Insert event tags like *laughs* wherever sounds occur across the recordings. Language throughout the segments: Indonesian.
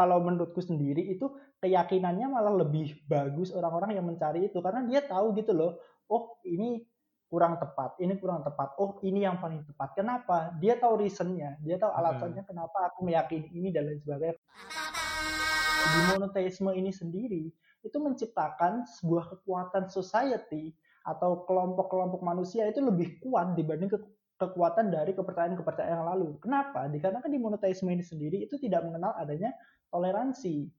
kalau menurutku sendiri itu keyakinannya malah lebih bagus orang-orang yang mencari itu karena dia tahu gitu loh oh ini kurang tepat ini kurang tepat oh ini yang paling tepat kenapa dia tahu reasonnya dia tahu alasannya hmm. kenapa aku meyakini ini dan lain sebagainya di monoteisme ini sendiri itu menciptakan sebuah kekuatan society atau kelompok-kelompok manusia itu lebih kuat dibanding ke kekuatan dari kepercayaan-kepercayaan yang lalu. Kenapa? Dikarenakan di monoteisme ini sendiri itu tidak mengenal adanya toleransi.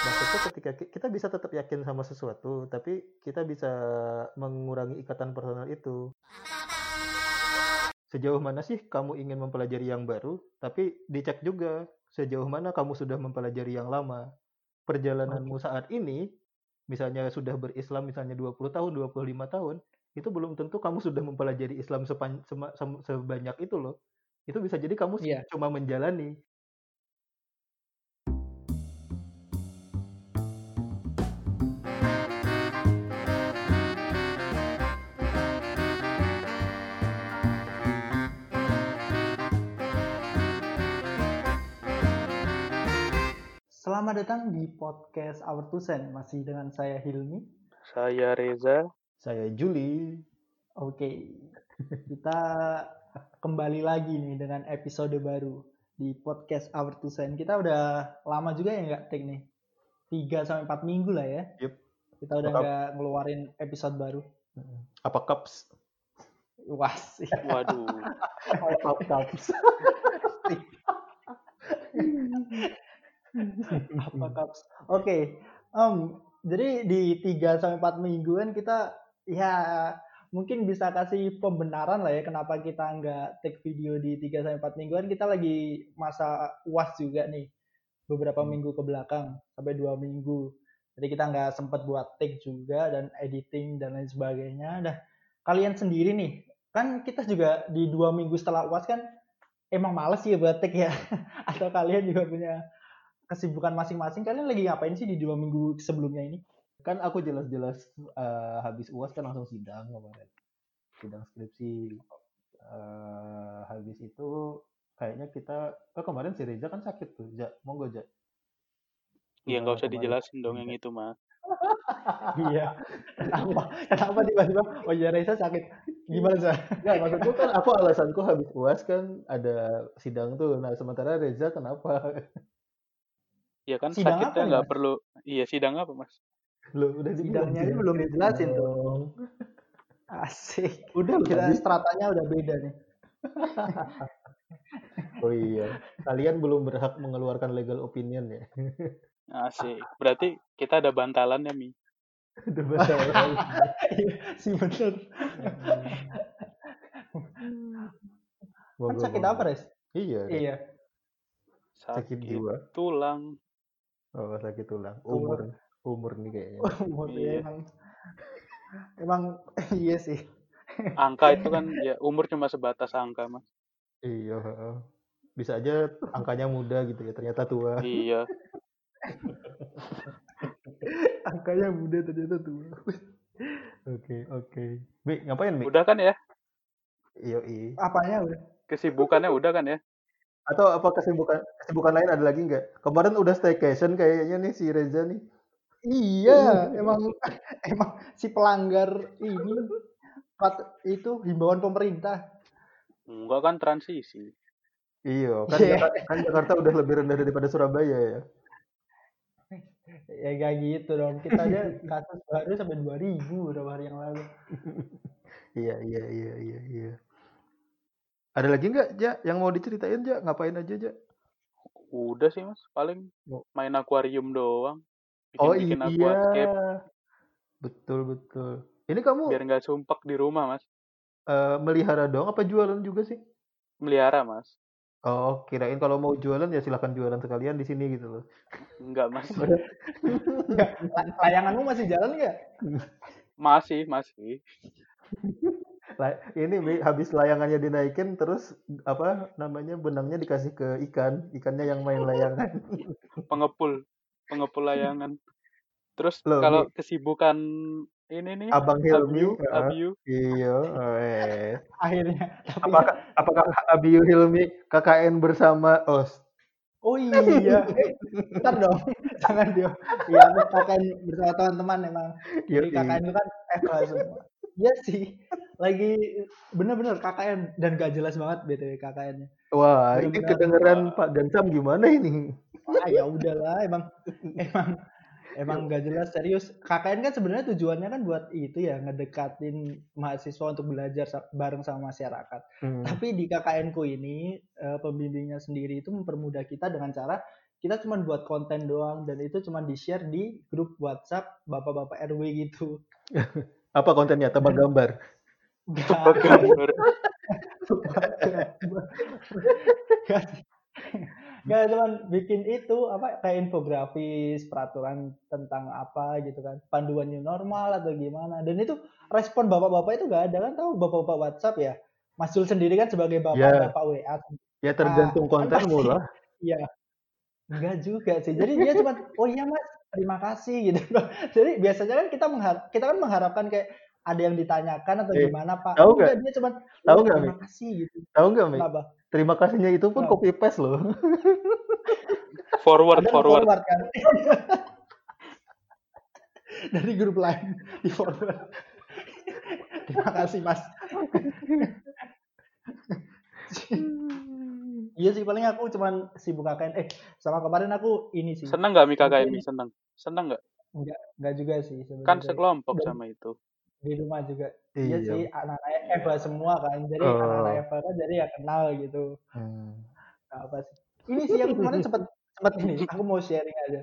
Maksudnya ketika kita bisa tetap yakin sama sesuatu, tapi kita bisa mengurangi ikatan personal itu. Sejauh mana sih kamu ingin mempelajari yang baru, tapi dicek juga sejauh mana kamu sudah mempelajari yang lama. Perjalananmu saat ini, misalnya sudah berislam misalnya 20 tahun, 25 tahun, itu belum tentu kamu sudah mempelajari Islam sepan, sema, sebanyak itu loh. Itu bisa jadi kamu yeah. cuma menjalani, Selamat datang di podcast Our Tusen. Masih dengan saya Hilmi. Saya Reza. Saya Juli. Oke. *laughs* Kita kembali lagi nih dengan episode baru di podcast Our Tusen. Kita udah lama juga ya nggak take nih? 3 sampai 4 minggu lah ya. Yep. Kita udah nggak ngeluarin episode baru. Apa cups? Wah, Waduh. *laughs* Apa cups? *laughs* *laughs* apa *laughs* kaps oke okay. um, jadi di 3 sampai empat mingguan kita ya mungkin bisa kasih pembenaran lah ya kenapa kita nggak take video di 3 sampai empat mingguan kita lagi masa uas juga nih beberapa hmm. minggu ke belakang sampai dua minggu jadi kita nggak sempat buat take juga dan editing dan lain sebagainya dah kalian sendiri nih kan kita juga di dua minggu setelah uas kan emang males ya buat take ya *laughs* atau kalian juga punya kesibukan masing-masing kalian lagi ngapain sih di dua minggu sebelumnya ini? Kan aku jelas-jelas uh, habis uas kan langsung sidang kemarin. Sidang skripsi. Uh, habis itu kayaknya kita oh kemarin si Reza kan sakit tuh. Ja, monggo Ja. Iya nggak usah dijelasin dong yang itu mah. *laughs* iya. Kenapa? Kenapa tiba-tiba oh ya Reza sakit? Gimana sih? Enggak, maksudku kan aku alasanku habis uas kan ada sidang tuh. Nah, sementara Reza kenapa? Ya kan sidang sakitnya nggak perlu. Iya sidang apa mas? Lo udah sidangnya ini belum dijelasin tuh. Asik. *laughs* Udah kira stratanya udah beda nih. *laughs* oh iya, kalian belum berhak mengeluarkan legal opinion ya. *laughs* Asik. Berarti kita ada bantalan ya Mi. Ada bantalan. Iya, si bener. kan sakit apa, Res? Iya. Iya. Sakit, sakit jiwa. Tulang. Oh, sakit tulang. Umur umur nih kayaknya. *laughs* umur iya. emang emang *laughs* iya sih. Angka itu kan ya umur cuma sebatas angka, Mas. Iya, Bisa aja angkanya muda gitu ya, ternyata tua. Iya. *laughs* angkanya muda ternyata tua. Oke, oke. Bi, ngapain, Bi? Udah kan ya? Iya, iya. Apanya udah? Kesibukannya udah kan ya? Atau apa kesibukan kesibukan lain ada lagi nggak? Kemarin udah staycation kayaknya nih si Reza nih. Iya, emang *laughs* emang si pelanggar ini itu himbauan pemerintah. Enggak kan transisi. Iya, *laughs* kan, yeah. Jakarta, kan Jakarta udah lebih rendah daripada Surabaya ya. ya gak gitu dong. Kita aja kasus baru sampai 2000 beberapa hari yang lalu. *laughs* iya, iya, iya, iya, iya. Ada lagi nggak, Ja? Yang mau diceritain, Ja? Ngapain aja, Ja? Udah sih, Mas. Paling oh. main akuarium doang. Bikin, oh bikin iya. Betul, betul. Ini kamu... Biar nggak sumpek di rumah, Mas. Uh, melihara dong? Apa jualan juga sih? Melihara, Mas. Oh, kirain kalau mau jualan ya silahkan jualan sekalian di sini gitu loh. Enggak, Mas. Enggak. Layanganmu masih jalan nggak? Masih, masih ini habis layangannya dinaikin terus apa namanya benangnya dikasih ke ikan ikannya yang main layangan *laughs* pengepul pengepul layangan terus Loh, kalau nih. kesibukan ini nih abang Hilmi Abiu, uh, Abiu. iya eh. *laughs* akhirnya apakah apakah Abiu Hilmi KKN bersama oh Oh iya, eh, ntar dong, *laughs* jangan dia. Iya, KKN bersama teman-teman emang. Jadi KKN itu kan FH semua. Iya sih, lagi bener-bener KKN dan gak jelas banget btw KKN-nya. Wah, bener -bener, ini kedengeran Pak Gansam gimana ini? Ah ya udahlah, emang emang Emang nggak jelas serius. KKN kan sebenarnya tujuannya kan buat itu ya ngedekatin mahasiswa untuk belajar bareng sama masyarakat. Hmm. Tapi di KKN ku ini uh, pembimbingnya sendiri itu mempermudah kita dengan cara kita cuma buat konten doang dan itu cuma di share di grup WhatsApp bapak-bapak RW gitu. *laughs* Apa kontennya? Tebak gambar. *laughs* Gambar. Gak cuman bikin itu apa kayak infografis peraturan tentang apa gitu kan. Panduan new normal atau gimana. Dan itu respon bapak-bapak itu gak ada kan tahu? Bapak-bapak WhatsApp ya? Mas Jul sendiri kan sebagai bapak-bapak ya. WA ya tergantung nah, kontenmu kan lah iya. Enggak juga sih. Jadi dia cuma oh iya mas terima kasih gitu. *laughs* Jadi biasanya kan kita mengharap kita kan mengharapkan kayak ada yang ditanyakan atau eh, gimana pak? tahu nggak? dia cuma tahu nggak terima kasih gitu. Tahu nggak mi? Terima kasihnya itu pun copy paste loh. *laughs* Forward forward, forward kan? *laughs* dari grup lain di forward. *laughs* Terima kasih mas. Iya sih paling aku cuman sibuk KKN eh sama kemarin aku ini sih. Seneng nggak mi KKN seneng. Seneng nggak? Enggak, enggak juga sih sebenarnya. Kan sekelompok Dan, sama itu di rumah juga. Iya, iya. sih anak-anak Eva semua kan. Jadi oh. anak-anak Eva kan jadi ya kenal gitu. Hmm. nah, apa sih. Ini sih aku kemarin sempat sempat ini aku mau sharing aja.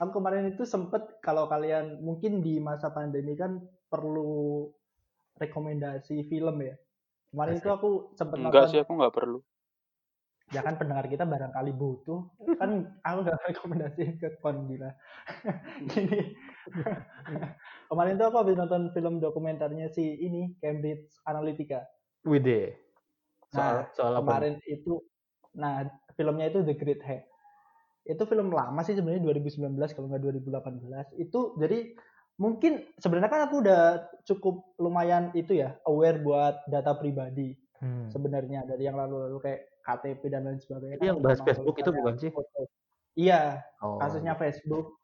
Aku kemarin itu sempat kalau kalian mungkin di masa pandemi kan perlu rekomendasi film ya. Kemarin Asik. itu aku sempat enggak sih aku nggak perlu ya kan pendengar kita barangkali butuh. Kan aku nggak rekomendasi ke kon gila ini kemarin tuh aku habis nonton film dokumenternya si ini Cambridge Analytica. Wide soal, nah, soal apa? kemarin itu nah filmnya itu The Great Hack. Itu film lama sih sebenarnya 2019 kalau nggak 2018 itu jadi mungkin sebenarnya kan aku udah cukup lumayan itu ya aware buat data pribadi hmm. sebenarnya. Dari yang lalu-lalu kayak KTP dan lain sebagainya. Itu yang bahas Facebook itu bukan sih? Iya, oh. kasusnya Facebook.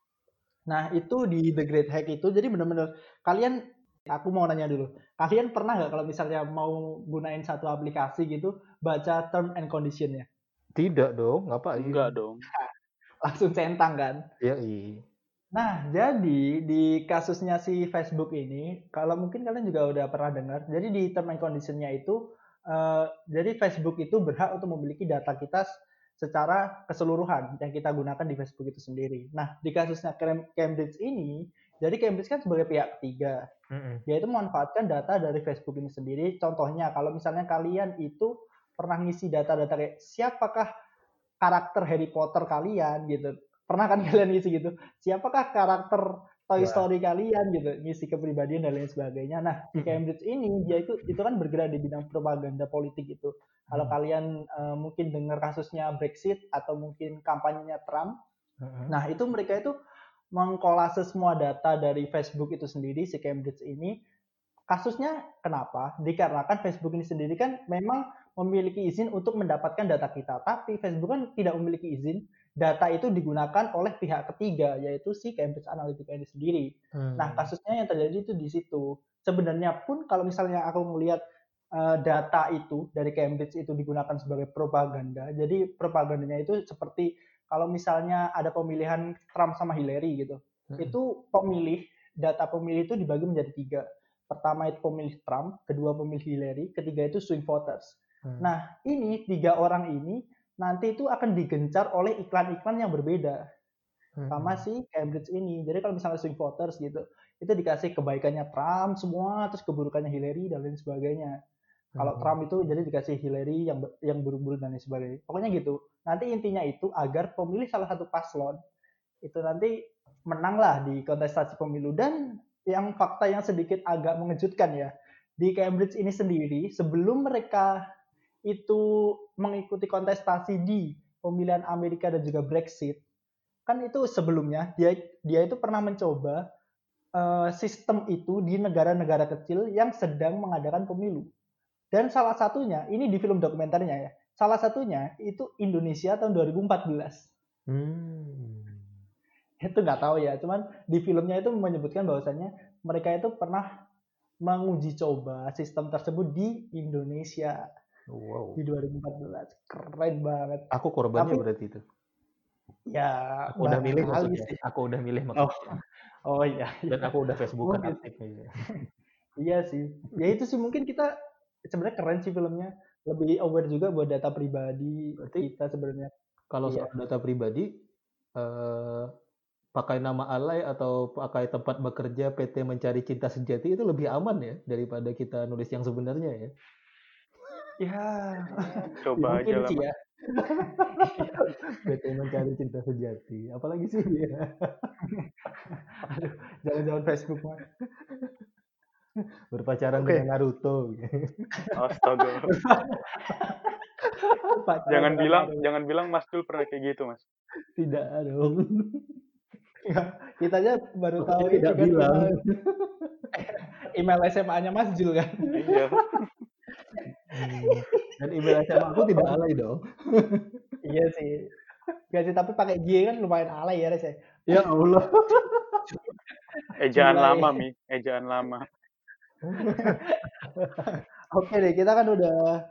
Nah itu di The Great Hack itu jadi benar-benar kalian aku mau nanya dulu kalian pernah nggak kalau misalnya mau gunain satu aplikasi gitu baca term and conditionnya? Tidak dong, ngapain? Enggak dong. *laughs* Langsung centang kan? Iya. iya. Nah, jadi di kasusnya si Facebook ini, kalau mungkin kalian juga udah pernah dengar, jadi di term and conditionnya itu Uh, jadi Facebook itu berhak untuk memiliki data kita secara keseluruhan yang kita gunakan di Facebook itu sendiri. Nah, di kasusnya Cambridge ini, jadi Cambridge kan sebagai pihak ketiga, mm-hmm. yaitu memanfaatkan data dari Facebook ini sendiri. Contohnya, kalau misalnya kalian itu pernah ngisi data-data kayak siapakah karakter Harry Potter kalian gitu, pernah kan *laughs* kalian ngisi gitu, siapakah karakter Toy Story kalian gitu, ngisi kepribadian dan lain sebagainya. Nah, di Cambridge ini dia itu itu kan bergerak di bidang propaganda politik itu. Kalau hmm. kalian uh, mungkin dengar kasusnya Brexit atau mungkin kampanyenya Trump, hmm. nah itu mereka itu mengkolase semua data dari Facebook itu sendiri si Cambridge ini. Kasusnya kenapa? Dikarenakan Facebook ini sendiri kan memang memiliki izin untuk mendapatkan data kita, tapi Facebook kan tidak memiliki izin data itu digunakan oleh pihak ketiga yaitu si Cambridge Analytica ini sendiri. Hmm. Nah kasusnya yang terjadi itu di situ. Sebenarnya pun kalau misalnya aku melihat uh, data itu dari Cambridge itu digunakan sebagai propaganda, jadi propagandanya itu seperti kalau misalnya ada pemilihan Trump sama Hillary gitu, hmm. itu pemilih data pemilih itu dibagi menjadi tiga. Pertama itu pemilih Trump, kedua pemilih Hillary, ketiga itu swing voters. Hmm. Nah ini tiga orang ini nanti itu akan digencar oleh iklan-iklan yang berbeda hmm. sama si Cambridge ini. Jadi kalau misalnya swing voters gitu, itu dikasih kebaikannya Trump semua, terus keburukannya Hillary dan lain sebagainya. Hmm. Kalau Trump itu jadi dikasih Hillary yang yang buruk-buruk dan lain sebagainya. Pokoknya gitu. Nanti intinya itu agar pemilih salah satu paslon itu nanti menanglah di kontestasi pemilu dan yang fakta yang sedikit agak mengejutkan ya di Cambridge ini sendiri sebelum mereka itu mengikuti kontestasi di pemilihan Amerika dan juga Brexit, kan itu sebelumnya dia dia itu pernah mencoba uh, sistem itu di negara-negara kecil yang sedang mengadakan pemilu. Dan salah satunya, ini di film dokumenternya ya, salah satunya itu Indonesia tahun 2014. Hmm. Itu nggak tahu ya, cuman di filmnya itu menyebutkan bahwasannya mereka itu pernah menguji coba sistem tersebut di Indonesia. Wow. Di 2014. Keren banget. Aku korbannya Tapi, berarti itu. Ya, aku udah milih maksudnya. Sih. Aku udah milih oh. maksudnya. *laughs* Oh, oh iya, iya. Dan aku udah Facebookan aktif *laughs* iya sih. Ya itu sih mungkin kita sebenarnya keren sih filmnya. Lebih aware juga buat data pribadi Berarti kita sebenarnya. Kalau iya. soal data pribadi, eh, pakai nama alay atau pakai tempat bekerja PT mencari cinta sejati itu lebih aman ya daripada kita nulis yang sebenarnya ya. *laughs* Ya, coba ya, aja lah. Ya. PT *laughs* mencari cinta sejati. Apalagi sih dia? *laughs* Aduh, jangan-jangan Facebook mah. Berpacaran okay. dengan Naruto. Astaga. jangan bilang, Naruto. jangan bilang Mas Dul pernah kayak gitu, Mas. Tidak dong. Ya, kita aja baru tahu tidak bilang. email SMA-nya Mas Jul kan. Iya. Hmm. Dan email SMA aku tidak alay dong. iya sih. Gak sih, tapi pakai J kan lumayan alay ya, Res ya. Ya Allah. *laughs* Ejaan lama, Mi. Ejaan lama. *laughs* Oke deh, kita kan udah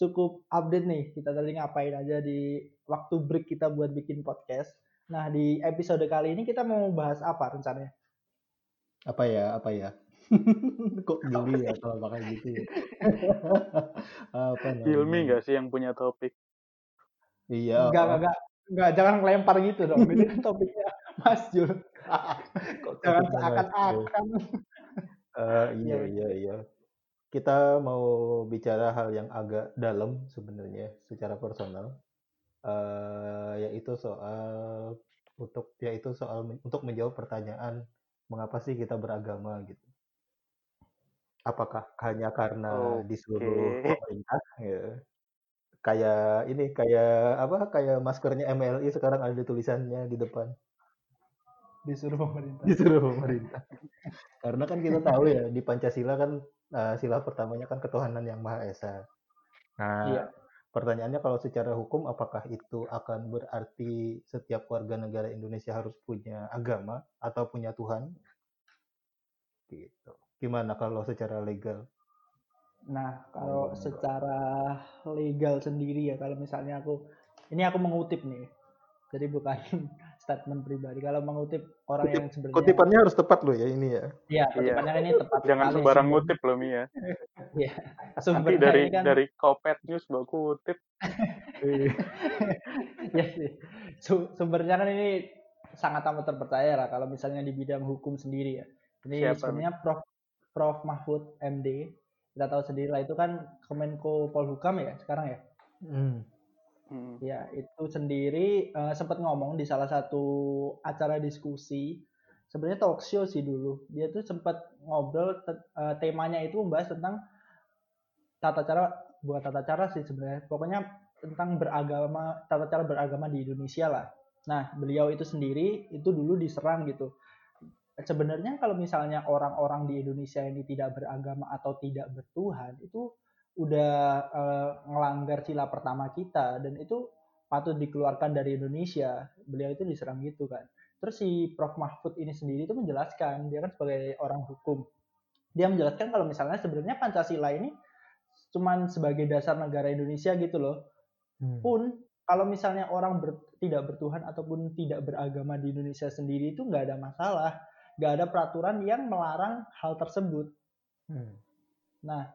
cukup update nih. Kita tadi ngapain aja di waktu break kita buat bikin podcast. Nah, di episode kali ini kita mau bahas apa rencananya? Apa ya? Apa ya? *laughs* Kok gini ya kalau pakai gitu ya? *laughs* Apa Hilmi nggak sih yang punya topik? Iya. Enggak, enggak, enggak, jangan ngelempar gitu dong. Ini kan *laughs* topiknya Mas Jul. jangan seakan-akan. Uh, iya, iya, iya. Kita mau bicara hal yang agak dalam sebenarnya secara personal. Uh, yaitu soal untuk yaitu soal untuk menjawab pertanyaan mengapa sih kita beragama gitu apakah hanya karena okay. disuruh pemerintah ya? Kayak ini kayak apa kayak maskernya MLI sekarang ada tulisannya di depan. Disuruh pemerintah. Disuruh pemerintah. Karena kan kita tahu ya di Pancasila kan uh, sila pertamanya kan ketuhanan yang maha esa. Nah iya. pertanyaannya kalau secara hukum apakah itu akan berarti setiap warga negara Indonesia harus punya agama atau punya Tuhan? Gitu Gimana kalau secara legal? Nah, kalau secara legal sendiri ya, kalau misalnya aku, ini aku mengutip nih, jadi bukan *laughs* statement pribadi. Kalau mengutip orang Kutip, yang sebenarnya kutipannya harus tepat loh ya ini ya. Iya, kutipannya iya. ini tepat. Jangan sembarang ngutip loh Mi ya. *laughs* Iya. Nanti dari kan... dari Kopet News baru kutip. *laughs* ya sih. Sumbernya kan ini sangat amat terpercaya lah kalau misalnya di bidang hukum sendiri ya. Ini Siapa, sebenarnya Prof Prof. Mahfud MD kita tahu sendiri lah itu kan Kemenko Polhukam ya sekarang ya? Hmm. Hmm. ya itu sendiri uh, sempat ngomong di salah satu acara diskusi. Sebenarnya talk show sih dulu. Dia tuh sempat ngobrol uh, temanya itu membahas tentang tata cara buat tata cara sih sebenarnya pokoknya tentang beragama tata cara beragama di Indonesia lah. Nah beliau itu sendiri itu dulu diserang gitu sebenarnya kalau misalnya orang-orang di Indonesia ini tidak beragama atau tidak bertuhan itu udah uh, ngelanggar sila pertama kita dan itu patut dikeluarkan dari Indonesia. Beliau itu diserang gitu kan. Terus si Prof Mahfud ini sendiri itu menjelaskan, dia kan sebagai orang hukum. Dia menjelaskan kalau misalnya sebenarnya Pancasila ini cuman sebagai dasar negara Indonesia gitu loh. Hmm. Pun kalau misalnya orang ber, tidak bertuhan ataupun tidak beragama di Indonesia sendiri itu nggak ada masalah nggak ada peraturan yang melarang hal tersebut. Hmm. Nah,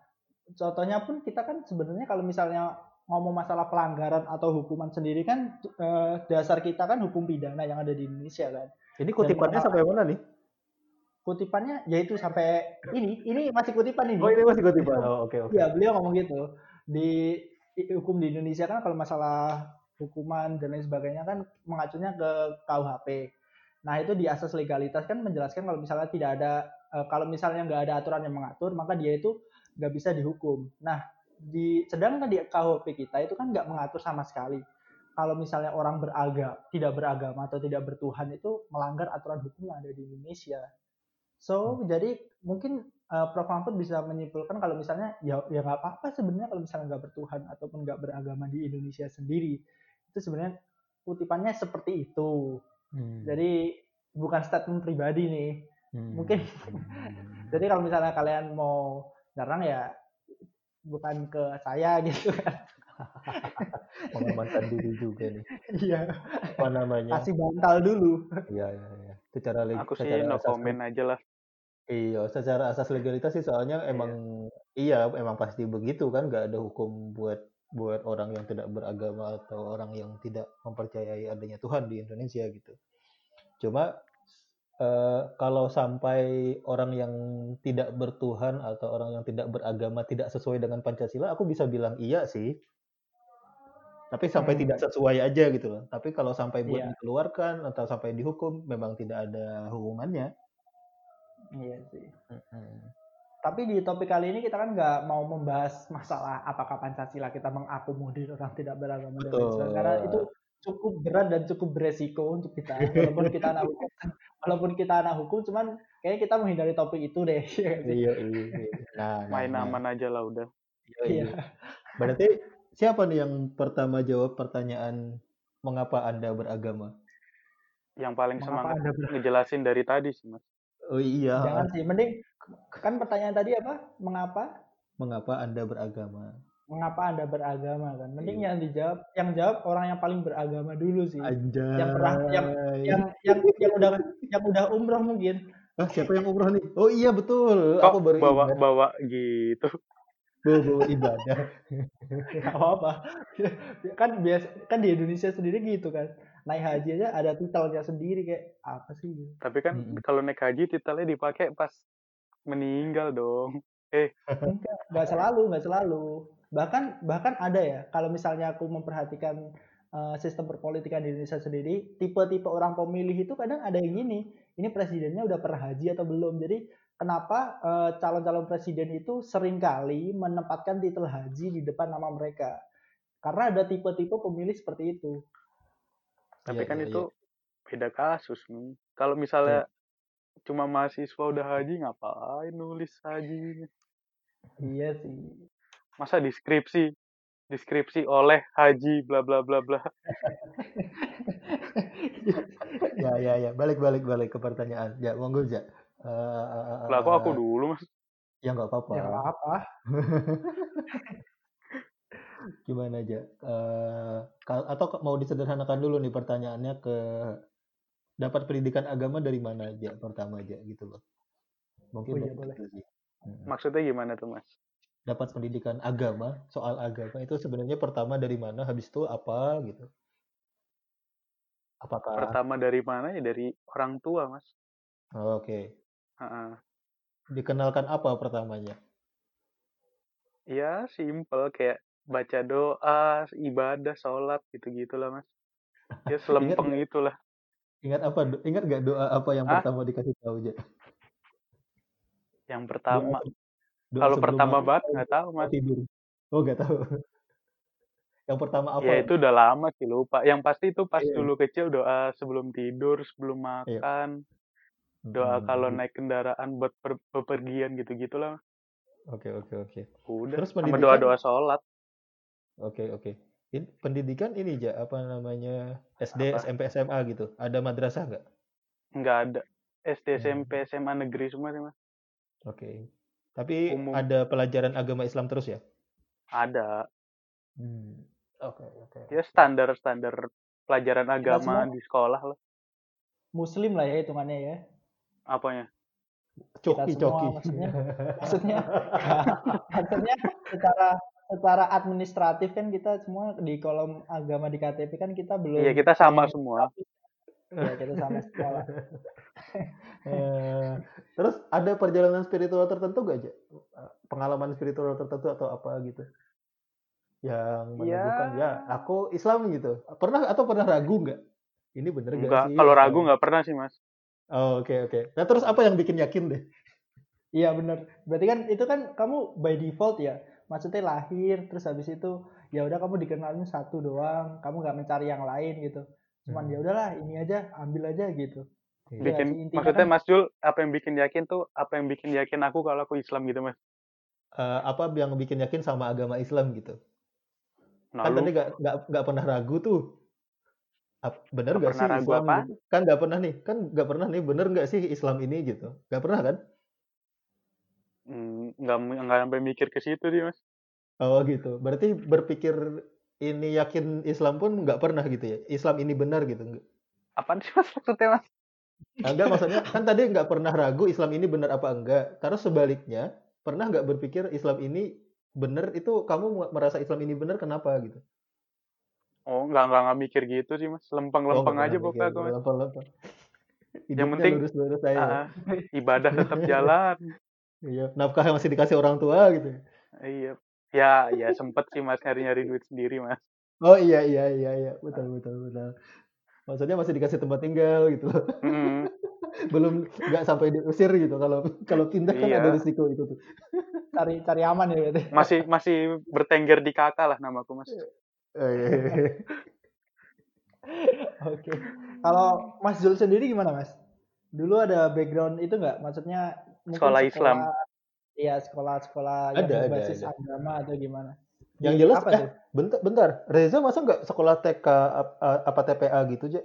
contohnya pun kita kan sebenarnya kalau misalnya ngomong masalah pelanggaran atau hukuman sendiri kan eh, dasar kita kan hukum pidana yang ada di Indonesia kan. Ini kutipannya Dan, sampai mana nih? Kutipannya yaitu sampai ini, ini masih kutipan ini. Oh ini masih kutipan. Oh oke okay, oke. Okay. Ya beliau ngomong gitu di hukum di Indonesia kan kalau masalah hukuman dan lain sebagainya kan mengacunya ke KUHP. Nah itu di asas legalitas kan menjelaskan kalau misalnya tidak ada uh, kalau misalnya nggak ada aturan yang mengatur maka dia itu nggak bisa dihukum. Nah di sedangkan di KUHP kita itu kan nggak mengatur sama sekali. Kalau misalnya orang beragama tidak beragama atau tidak bertuhan itu melanggar aturan hukum yang ada di Indonesia. So hmm. jadi mungkin uh, Prof Mahfud bisa menyimpulkan kalau misalnya ya ya nggak apa-apa sebenarnya kalau misalnya nggak bertuhan ataupun nggak beragama di Indonesia sendiri itu sebenarnya kutipannya seperti itu. Hmm. Jadi bukan statement pribadi nih. Hmm. Mungkin *laughs* jadi kalau misalnya kalian mau nyerang ya bukan ke saya *laughs* gitu kan. *laughs* Mengamankan diri juga nih. Iya. Apa namanya? Kasih bantal dulu. Iya, iya, iya. Secara Aku sih no comment aja lah. Iya, secara asas legalitas sih soalnya iya. emang iya, iya emang pasti begitu kan, nggak ada hukum buat buat orang yang tidak beragama atau orang yang tidak mempercayai adanya Tuhan di Indonesia gitu. Cuma uh, kalau sampai orang yang tidak bertuhan atau orang yang tidak beragama tidak sesuai dengan Pancasila, aku bisa bilang iya sih. Tapi sampai hmm. tidak sesuai aja gitu loh. Tapi kalau sampai buat yeah. dikeluarkan atau sampai dihukum, memang tidak ada hubungannya. Iya sih. Mm-hmm. Tapi di topik kali ini kita kan nggak mau membahas masalah apakah Pancasila kita mengakomodir orang tidak beragama dan lain karena itu cukup berat dan cukup beresiko untuk kita. *laughs* Walaupun kita anak hukum walaupun kita anak hukum cuman kayaknya kita menghindari topik itu deh. *laughs* Iya, iya, iya. Nah, nah, main nah. aman aja lah udah. Iya, iya. berarti siapa nih yang pertama jawab pertanyaan mengapa anda beragama? Yang paling mengapa semangat ngejelasin dari tadi sih mas Oh iya. Jangan sih, mending kan pertanyaan tadi apa? Mengapa? Mengapa Anda beragama? Mengapa Anda beragama kan? Mending iya. yang dijawab, yang jawab orang yang paling beragama dulu sih. Anjay. Yang pernah yang yang yang, yang udah yang udah umroh mungkin. Ah, siapa yang umroh nih? Oh iya betul. Kok Aku baru bawa ingat. bawa gitu. Bawa bawa ibadah. *laughs* apa apa. kan biasa kan di Indonesia sendiri gitu kan naik haji aja ada titelnya sendiri kayak apa sih gitu. Tapi kan hmm. kalau naik haji titelnya dipakai pas meninggal dong. Eh, *laughs* enggak, enggak selalu, enggak selalu. Bahkan bahkan ada ya, kalau misalnya aku memperhatikan uh, sistem perpolitikan di Indonesia sendiri, tipe-tipe orang pemilih itu kadang ada yang gini, ini presidennya udah pernah haji atau belum. Jadi kenapa calon eh, calon-calon presiden itu sering kali menempatkan titel haji di depan nama mereka? Karena ada tipe-tipe pemilih seperti itu. Tapi iya, kan iya, itu iya. beda kasus nih. Kalau misalnya iya. cuma mahasiswa udah haji ngapain nulis haji? Iya sih. Masa deskripsi deskripsi oleh haji bla bla bla bla. *laughs* ya ya ya balik balik balik ke pertanyaan ya monggo ja uh, lah kok aku dulu mas ya nggak apa-apa ya nggak apa *laughs* Gimana aja? Uh, atau mau disederhanakan dulu nih pertanyaannya ke dapat pendidikan agama dari mana aja pertama aja gitu loh. Mungkin oh, iya, boleh. Hmm. Maksudnya gimana tuh mas? Dapat pendidikan agama, soal agama itu sebenarnya pertama dari mana, habis itu apa gitu? Apakah pertama dari mana ya dari orang tua mas? Oh, Oke. Okay. Uh -uh. Dikenalkan apa pertamanya? Ya simple kayak baca doa, ibadah, sholat gitu-gitu lah mas. Ya *laughs* selempeng ingat itulah. Ingat apa? Ingat gak doa apa yang Hah? pertama dikasih tahu aja? Yang pertama. Doa, Kalau pertama banget nggak tahu mas. Tidur. Oh nggak tahu. *laughs* yang pertama apa? Ya itu udah lama sih lupa. Yang pasti itu pas yeah. dulu kecil doa sebelum tidur, sebelum iya. makan. Yeah. Doa hmm. kalau naik kendaraan buat bepergian gitu-gitulah. Oke oke oke. Udah. Terus sama doa-doa sholat. Oke oke. In, pendidikan ini aja apa namanya SD, apa? SMP, SMA gitu. Ada madrasah nggak? Nggak ada. SD, hmm. SMP, SMA negeri semua sih mas. Oke. Tapi Umum. ada pelajaran agama Islam terus ya? Ada. Hmm. Oke oke. Ya standar standar pelajaran agama di sekolah lah. Muslim lah ya hitungannya ya. Apanya? Coki, coki. Maksudnya, *laughs* maksudnya, *laughs* maksudnya secara secara administratif kan kita semua di kolom agama di KTP kan kita belum Iya, kita sama semua. Iya, kita sama sekolah. Eh, *laughs* terus ada perjalanan spiritual tertentu gak aja? Pengalaman spiritual tertentu atau apa gitu? Yang menyebutkan ya, ya aku Islam gitu. Pernah atau pernah ragu nggak? Ini bener gak Enggak, sih? Kalau ragu nggak pernah sih mas. Oh, oke okay, oke. Okay. Nah terus apa yang bikin yakin deh? Iya bener. Berarti kan itu kan kamu by default ya maksudnya lahir terus habis itu ya udah kamu dikenalin satu doang kamu nggak mencari yang lain gitu cuman ya hmm. ya udahlah ini aja ambil aja gitu iya. bikin ya, maksudnya kan, Mas Jul apa yang bikin yakin tuh apa yang bikin yakin aku kalau aku Islam gitu Mas uh, apa yang bikin yakin sama agama Islam gitu nah, kan tadi nggak nggak pernah ragu tuh bener nggak sih Islam apa? Kan nggak pernah nih kan nggak pernah nih bener nggak sih Islam ini gitu? Nggak pernah kan? Hmm, nggak nggak sampai mikir ke situ dia mas. Oh gitu. Berarti berpikir ini yakin Islam pun nggak pernah gitu ya? Islam ini benar gitu apa sih mas maksudnya mas? Enggak maksudnya kan tadi nggak pernah ragu Islam ini benar apa enggak terus sebaliknya pernah nggak berpikir Islam ini benar itu kamu merasa Islam ini benar kenapa gitu Oh, nggak nggak nggak mikir gitu sih mas, lempeng-lempeng oh, aja pokoknya aku. Lempeng-lempeng. Yang penting lurus-lurus saya. Uh, ibadah tetap *laughs* jalan. Iya, nafkah yang masih dikasih orang tua gitu. Iya, ya ya sempet sih mas nyari-nyari *laughs* duit sendiri mas. Oh iya iya iya iya betul betul betul. Maksudnya masih dikasih tempat tinggal gitu. Mm. *laughs* Belum nggak sampai diusir gitu. Kalau kalau pindah kan iya. ada risiko itu tuh. Cari cari aman ya berarti. Masih masih bertengger di kakak lah namaku mas. Oke. Kalau Mas Zul sendiri gimana Mas? Dulu ada background itu nggak? Maksudnya sekolah, sekolah Islam. Iya sekolah-sekolah yang ada, berbasis ada, ada. agama atau gimana? Yang jelas apa eh, bentar, bentar. Reza masa nggak sekolah TK apa TPA gitu aja?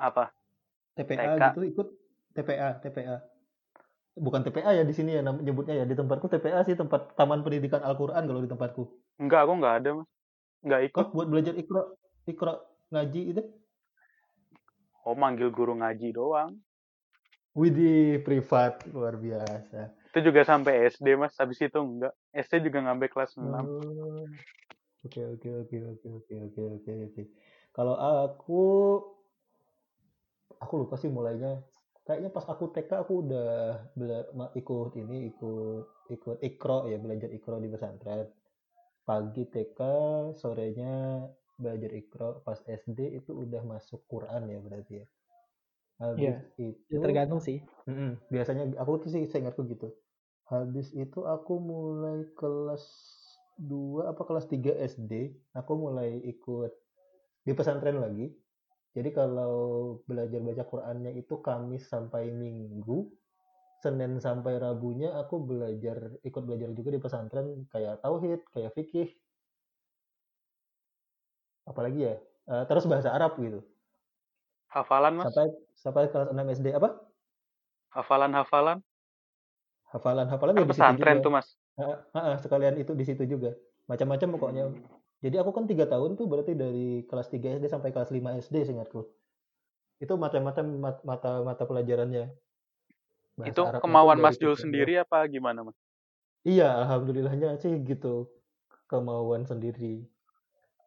Apa? TPA TK. gitu ikut TPA TPA. Bukan TPA ya di sini ya nyebutnya ya di tempatku TPA sih tempat Taman Pendidikan Al-Qur'an kalau di tempatku. Enggak, aku enggak ada, Mas. Enggak ikut. Oh, buat belajar ikro, ikro ngaji itu? Oh, manggil guru ngaji doang. Widih, privat luar biasa. Itu juga sampai SD, Mas. Habis itu enggak. SD juga ngambil kelas 6. Oke, oke, oke, oke, oke, oke, oke, oke. Kalau aku aku lupa sih mulainya kayaknya pas aku TK aku udah bela, ikut ini ikut ikut ikro ya belajar ikro di pesantren pagi TK, sorenya belajar ikro, pas SD itu udah masuk Quran ya berarti ya. Habis yeah, itu ya tergantung sih. Mm -mm, biasanya aku tuh sih saya ingatku gitu. Habis itu aku mulai kelas 2 apa kelas 3 SD, aku mulai ikut di pesantren lagi. Jadi kalau belajar baca Qurannya itu Kamis sampai Minggu, Senin sampai Rabunya aku belajar ikut belajar juga di pesantren kayak tauhid, kayak fikih. Apalagi ya? Uh, terus bahasa Arab gitu. Hafalan Mas? Sampai sampai kelas 6 SD apa? Hafalan-hafalan? Hafalan-hafalan ya di pesantren tuh Mas. Uh, uh, uh, sekalian itu di situ juga. Macam-macam pokoknya. Hmm. Jadi aku kan tiga tahun tuh berarti dari kelas 3 SD sampai kelas 5 SD seingatku. Itu macam-macam mata mata pelajarannya Bahasa itu Arab kemauan Mas Jul sendiri apa gimana Mas? Iya, alhamdulillahnya sih gitu. Kemauan sendiri.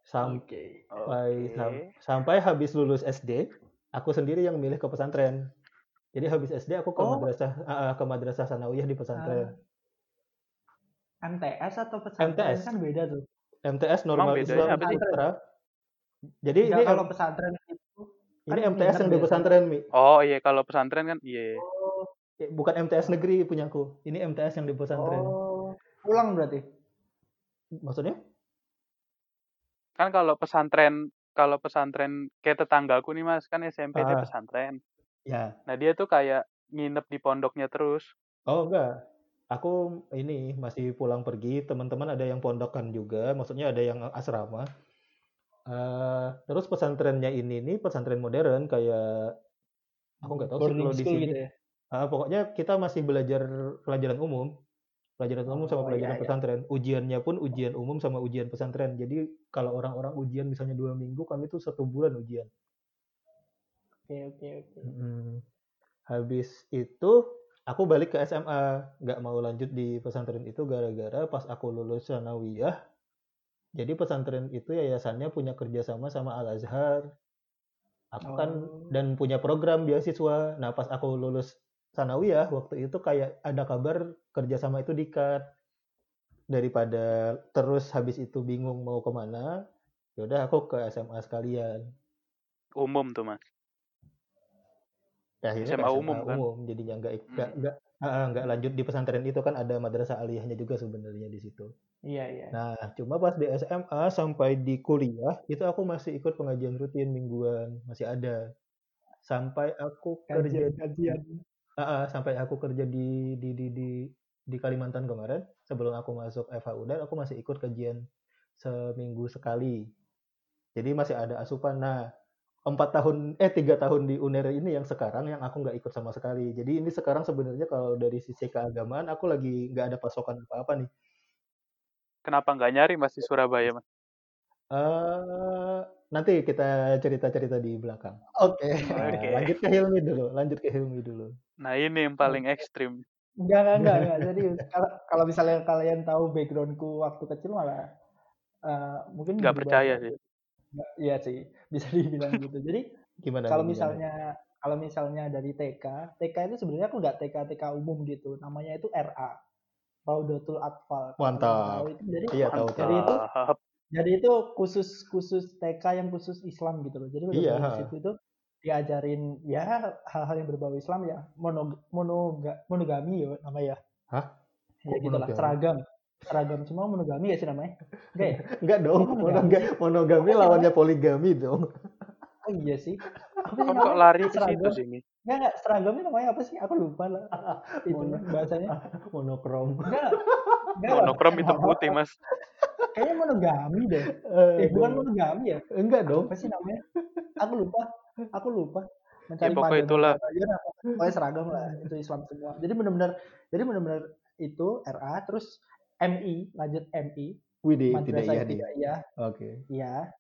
Sampai okay. Sam, sampai habis lulus SD, aku sendiri yang milih ke pesantren. Jadi habis SD aku ke oh. madrasah uh, ke madrasah sanawiyah di pesantren. Uh, MTS atau pesantren MTS. kan beda tuh. MTS normal Islam Putra. Jadi Enggak, ini kalau pesantren itu ini kan MTS yang di pesantren, Mi. Oh iya, kalau pesantren kan iya. Oh, bukan MTS negeri punyaku. Ini MTS yang di pesantren. Oh, pulang berarti. Maksudnya? Kan kalau pesantren kalau pesantren kayak tetanggaku nih Mas, kan SMP ah. dia pesantren. Ya. Nah, dia tuh kayak nginep di pondoknya terus. Oh, enggak. Aku ini masih pulang pergi, teman-teman ada yang pondokan juga, maksudnya ada yang asrama. Uh, terus pesantrennya ini nih pesantren modern kayak aku nggak tahu sih kalau di sini. Gitu ya? Uh, pokoknya kita masih belajar pelajaran umum, pelajaran umum sama oh, pelajaran iya, iya. pesantren. Iya. Ujiannya pun ujian umum sama ujian pesantren. Jadi kalau orang-orang ujian misalnya dua minggu, kami tuh satu bulan ujian. Oke oke oke. Hmm. Habis itu aku balik ke SMA, nggak mau lanjut di pesantren itu gara-gara pas aku lulus sanawiyah. Jadi pesantren itu yayasannya punya kerjasama sama Al Azhar. Aku kan oh. kan dan punya program beasiswa. Nah pas aku lulus sanawiyah waktu itu kayak ada kabar kerjasama itu dikat. Daripada terus habis itu bingung mau ke mana yaudah aku ke SMA sekalian. Umum tuh mas? Ya, SMA, SMA umum kan? umum jadinya nggak nggak hmm. nggak nggak lanjut di pesantren itu kan ada madrasah aliyahnya juga sebenarnya di situ. Iya iya. Nah cuma pas di SMA sampai di kuliah itu aku masih ikut pengajian rutin mingguan masih ada. Sampai aku kajian, kerja kajian uh, sampai aku kerja di di di di di Kalimantan kemarin sebelum aku masuk FH Udan aku masih ikut kajian seminggu sekali Jadi masih ada asupan. Nah, empat tahun eh tiga tahun di UNER ini yang sekarang yang aku nggak ikut sama sekali. Jadi ini sekarang sebenarnya kalau dari sisi keagamaan aku lagi nggak ada pasokan apa-apa nih. Kenapa nggak nyari mas di Surabaya mas? Uh, nanti kita cerita-cerita di belakang. Oke. Okay. Nah, okay. Lanjut ke Hilmi dulu. Lanjut ke Hilmi dulu. Nah ini yang paling ekstrim. Enggak, enggak, enggak, enggak. Jadi *laughs* kalau, kalau misalnya kalian tahu backgroundku waktu kecil malah uh, mungkin nggak percaya sih. Iya sih, bisa dibilang gitu. Jadi gimana? Kalau misalnya kalau misalnya dari TK, TK itu sebenarnya aku nggak TK TK umum gitu. Namanya itu RA. Raudatul Atfal. Mantap. Itu, jadi, iya, tahu, jadi itu jadi itu khusus khusus TK yang khusus Islam gitu loh. Jadi iya. di situ itu diajarin ya hal-hal yang berbau Islam ya monog monoga monogami ya namanya ya. Hah? Ya gitu lah seragam. Seragam semua monogami ya sih namanya? Enggak ya? Enggak dong. Monogami, monogami lawannya poligami dong. Oh iya sih. Apa sih kok lari ke situ sih ini? Enggak, enggak. Seragamnya namanya apa sih? Aku lupa lah. itu Mono, bahasanya. *laughs* Monokrom. Enggak. enggak monokrom itu putih, Mas. Kayaknya monogami deh. Eh, eh bukan monogami ya? Enggak dong. Apa sih namanya? Aku lupa. Aku lupa. Mencari ya, pokoknya itulah. Ya, pokoknya seragam lah. Itu Islam semua. Jadi benar-benar jadi benar-benar itu RA terus MI lanjut MI Widih, tidak iya tidak iya. Oke. Iya.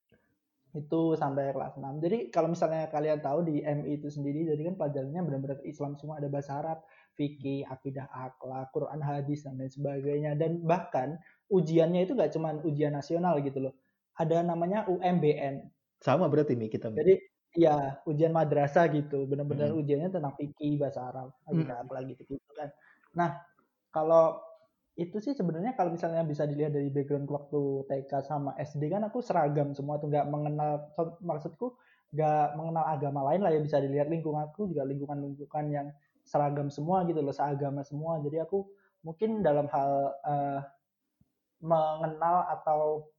Itu sampai kelas 6. Jadi kalau misalnya kalian tahu di MI itu sendiri jadi kan pelajarannya benar-benar Islam semua ada bahasa Arab, fikih, akidah akhlak, Quran hadis dan lain sebagainya dan bahkan ujiannya itu nggak cuma ujian nasional gitu loh. Ada namanya UMBN. Sama berarti nih kita. Jadi ya ujian madrasah gitu, benar-benar hmm. ujiannya tentang fikih, bahasa Arab, akidah hmm. akhlak gitu, gitu kan. Nah, kalau itu sih sebenarnya kalau misalnya bisa dilihat dari background waktu TK sama SD kan aku seragam semua tuh nggak mengenal maksudku nggak mengenal agama lain lah ya bisa dilihat lingkunganku juga lingkungan-lingkungan yang seragam semua gitu loh seagama semua. Jadi aku mungkin dalam hal uh, mengenal atau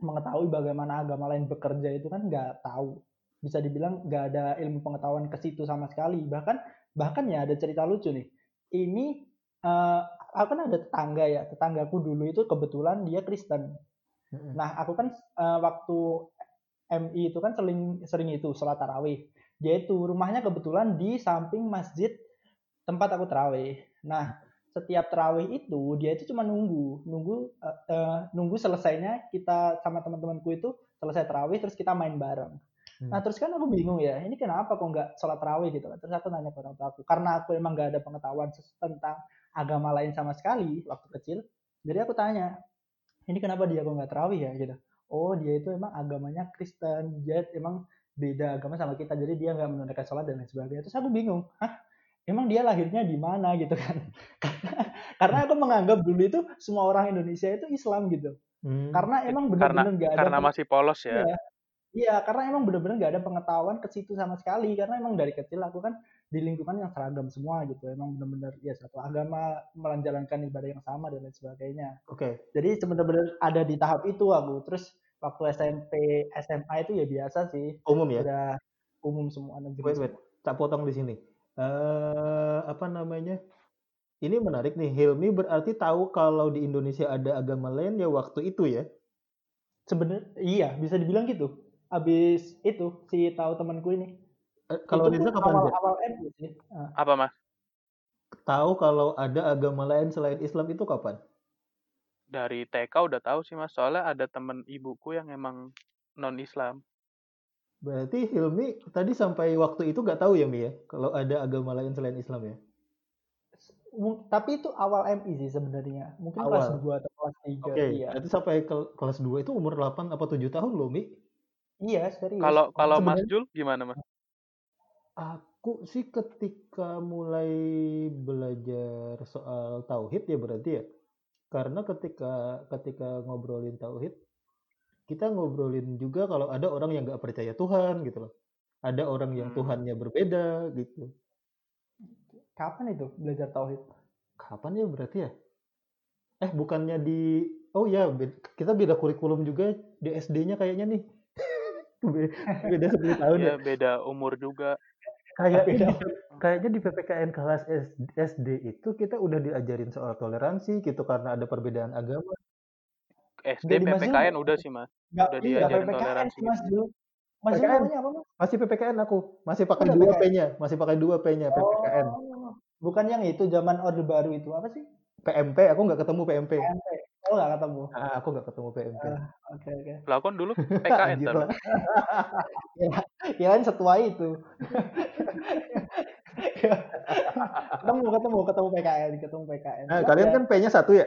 mengetahui bagaimana agama lain bekerja itu kan nggak tahu. Bisa dibilang nggak ada ilmu pengetahuan ke situ sama sekali. Bahkan bahkan ya ada cerita lucu nih. Ini uh, aku kan ada tetangga ya. Tetanggaku dulu itu kebetulan dia Kristen. Nah aku kan uh, waktu MI itu kan sering sering itu sholat tarawih. Dia itu rumahnya kebetulan di samping masjid tempat aku tarawih nah setiap tarawih itu dia itu cuma nunggu nunggu uh, uh, nunggu selesainya kita sama teman-temanku itu selesai tarawih terus kita main bareng Nah hmm. terus kan aku bingung ya, ini kenapa kok nggak sholat tarawih gitu kan? Terus aku nanya ke orang tua aku, karena aku emang nggak ada pengetahuan tentang agama lain sama sekali waktu kecil. Jadi aku tanya, ini kenapa dia kok nggak terawih ya gitu? Oh dia itu emang agamanya Kristen, dia emang beda agama sama kita, jadi dia nggak menunaikan sholat dan lain sebagainya. Terus aku bingung, hah? Emang dia lahirnya di mana gitu kan? *laughs* karena, aku menganggap dulu itu semua orang Indonesia itu Islam gitu. Hmm. Karena emang benar-benar nggak ada. Karena masih polos ya. Iya, Iya, karena emang bener-bener gak ada pengetahuan ke situ sama sekali. Karena emang dari kecil aku kan di lingkungan yang seragam semua gitu. Emang bener-bener ya satu agama menjalankan ibadah yang sama dan lain sebagainya. Oke. Okay. Jadi bener-bener ada di tahap itu aku. Terus waktu SMP, SMA itu ya biasa sih. Umum ya? Udah umum semua negeri. Wait, wait. Tak potong di sini. Uh, apa namanya? Ini menarik nih. Hilmi berarti tahu kalau di Indonesia ada agama lain ya waktu itu ya? Sebenarnya iya, bisa dibilang gitu abis itu si tahu temanku ini. Eh, kalau Riza kapan awal, awal MI sih. Ah. Apa mas? Tahu kalau ada agama lain selain Islam itu kapan? Dari TK udah tahu sih mas. Soalnya ada temen ibuku yang emang non Islam. Berarti Hilmi tadi sampai waktu itu gak tahu ya Mi ya? Kalau ada agama lain selain Islam ya? Tapi itu awal MI sih sebenarnya. Mungkin awal. kelas 2 atau kelas 3. Oke, okay. iya. Itu sampai ke kelas 2 itu umur 8 apa 7 tahun loh Mi? Iya, serius. Kalau kalau Mas Jul gimana, Mas? Aku sih ketika mulai belajar soal tauhid ya berarti ya. Karena ketika ketika ngobrolin tauhid, kita ngobrolin juga kalau ada orang yang nggak percaya Tuhan gitu loh. Ada orang yang hmm. Tuhannya berbeda gitu. Kapan itu belajar tauhid? Kapan ya berarti ya? Eh bukannya di Oh ya, kita beda kurikulum juga di SD-nya kayaknya nih *laughs* beda 10 tahun ya, ya beda umur juga kayak beda. kayaknya di PPKN kelas SD itu kita udah diajarin soal toleransi gitu karena ada perbedaan agama SD PPKN udah sih mas. Gak, udah iya, diajarin toleransi. Mas Jul. Mas Jul namanya apa mas? Masih PPKN aku, masih pakai oh, dua P-nya, masih pakai dua P-nya PPKN. Oh, bukan yang itu zaman orde baru itu apa sih? PMP, aku nggak ketemu PMP. PMP. Oh nggak ketemu. Ah, aku nggak ketemu PMP. Uh, Oke okay, oke. Okay. Lakon dulu *laughs* PKN kan? *laughs* Kirain setua itu. *laughs* ketemu ketemu ketemu PKN ketemu PKN. Nah, kalian kan P-nya satu ya?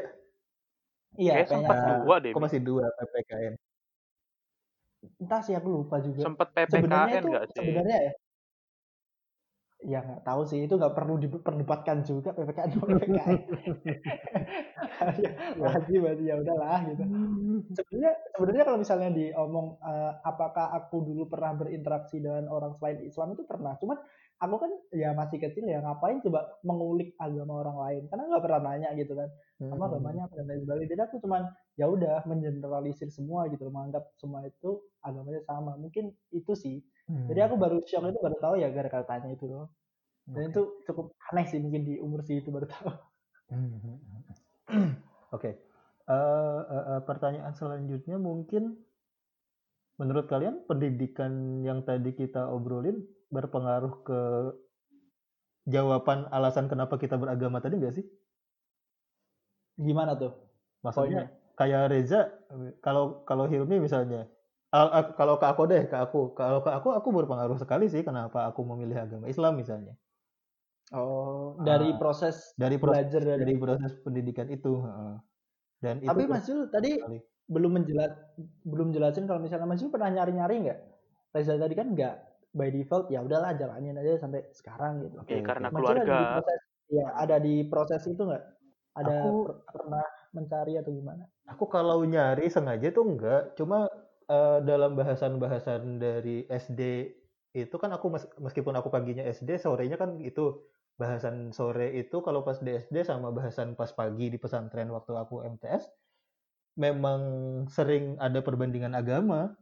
Iya, sempat dua deh. Kok masih dua PPKN? Entah sih aku lupa juga. Sempat PPKN nggak sih? Sebenarnya ya. Ya nggak tahu sih, itu nggak perlu diperdebatkan juga PPKN PPKN. Lagi berarti ya udahlah gitu. Sebenarnya sebenarnya kalau misalnya diomong uh, apakah aku dulu pernah berinteraksi dengan orang selain Islam itu pernah. Cuman aku kan ya masih kecil ya ngapain coba mengulik agama orang lain karena nggak pernah nanya gitu kan sama hmm. agamanya apa dan lain sebagainya jadi aku cuman ya udah mengeneralisir semua gitu menganggap semua itu agamanya sama mungkin itu sih hmm. jadi aku baru shock itu baru tahu ya gara-gara tanya itu loh dan okay. itu cukup aneh sih mungkin di umur sih itu baru tahu *laughs* hmm. *clears throat* oke okay. uh, uh, uh, pertanyaan selanjutnya mungkin menurut kalian pendidikan yang tadi kita obrolin berpengaruh ke jawaban alasan kenapa kita beragama tadi enggak sih? Gimana tuh? Maksudnya Poinnya? kayak Reza, kalau kalau Hilmi misalnya, kalau ke aku deh, ke aku, kalau ke aku aku berpengaruh sekali sih kenapa aku memilih agama Islam misalnya. Oh, dari proses dari proses, belajar dari, dari proses pendidikan itu. Dan Tapi itu Mas Jul tadi sekali. belum menjelat belum jelasin kalau misalnya Mas Jul pernah nyari-nyari nggak? Reza tadi kan nggak by default ya udahlah jalanin aja sampai sekarang gitu. Oke, okay, karena Mas keluarga. Ada di proses, ya ada di proses itu nggak? Ada aku, pernah mencari atau gimana? Aku kalau nyari sengaja tuh enggak, cuma uh, dalam bahasan-bahasan dari SD itu kan aku meskipun aku paginya SD, sorenya kan itu bahasan sore itu kalau pas di sama bahasan pas pagi di pesantren waktu aku MTS memang sering ada perbandingan agama.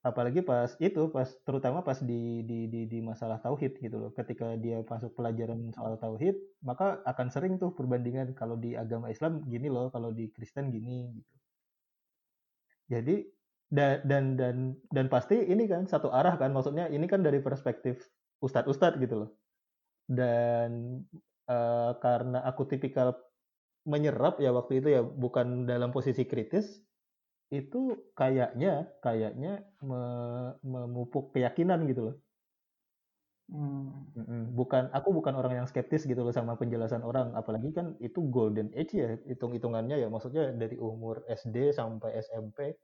Apalagi pas itu pas terutama pas di di di, di masalah tauhid gitu loh. Ketika dia masuk pelajaran soal tauhid maka akan sering tuh perbandingan kalau di agama Islam gini loh kalau di Kristen gini gitu. Jadi dan dan dan dan pasti ini kan satu arah kan maksudnya ini kan dari perspektif ustadz-ustadz gitu loh dan uh, karena aku tipikal menyerap ya waktu itu ya bukan dalam posisi kritis itu kayaknya kayaknya me, memupuk keyakinan gitu loh. Hmm. Bukan aku bukan orang yang skeptis gitu loh sama penjelasan orang, apalagi kan itu golden age ya hitung-hitungannya ya maksudnya dari umur SD sampai SMP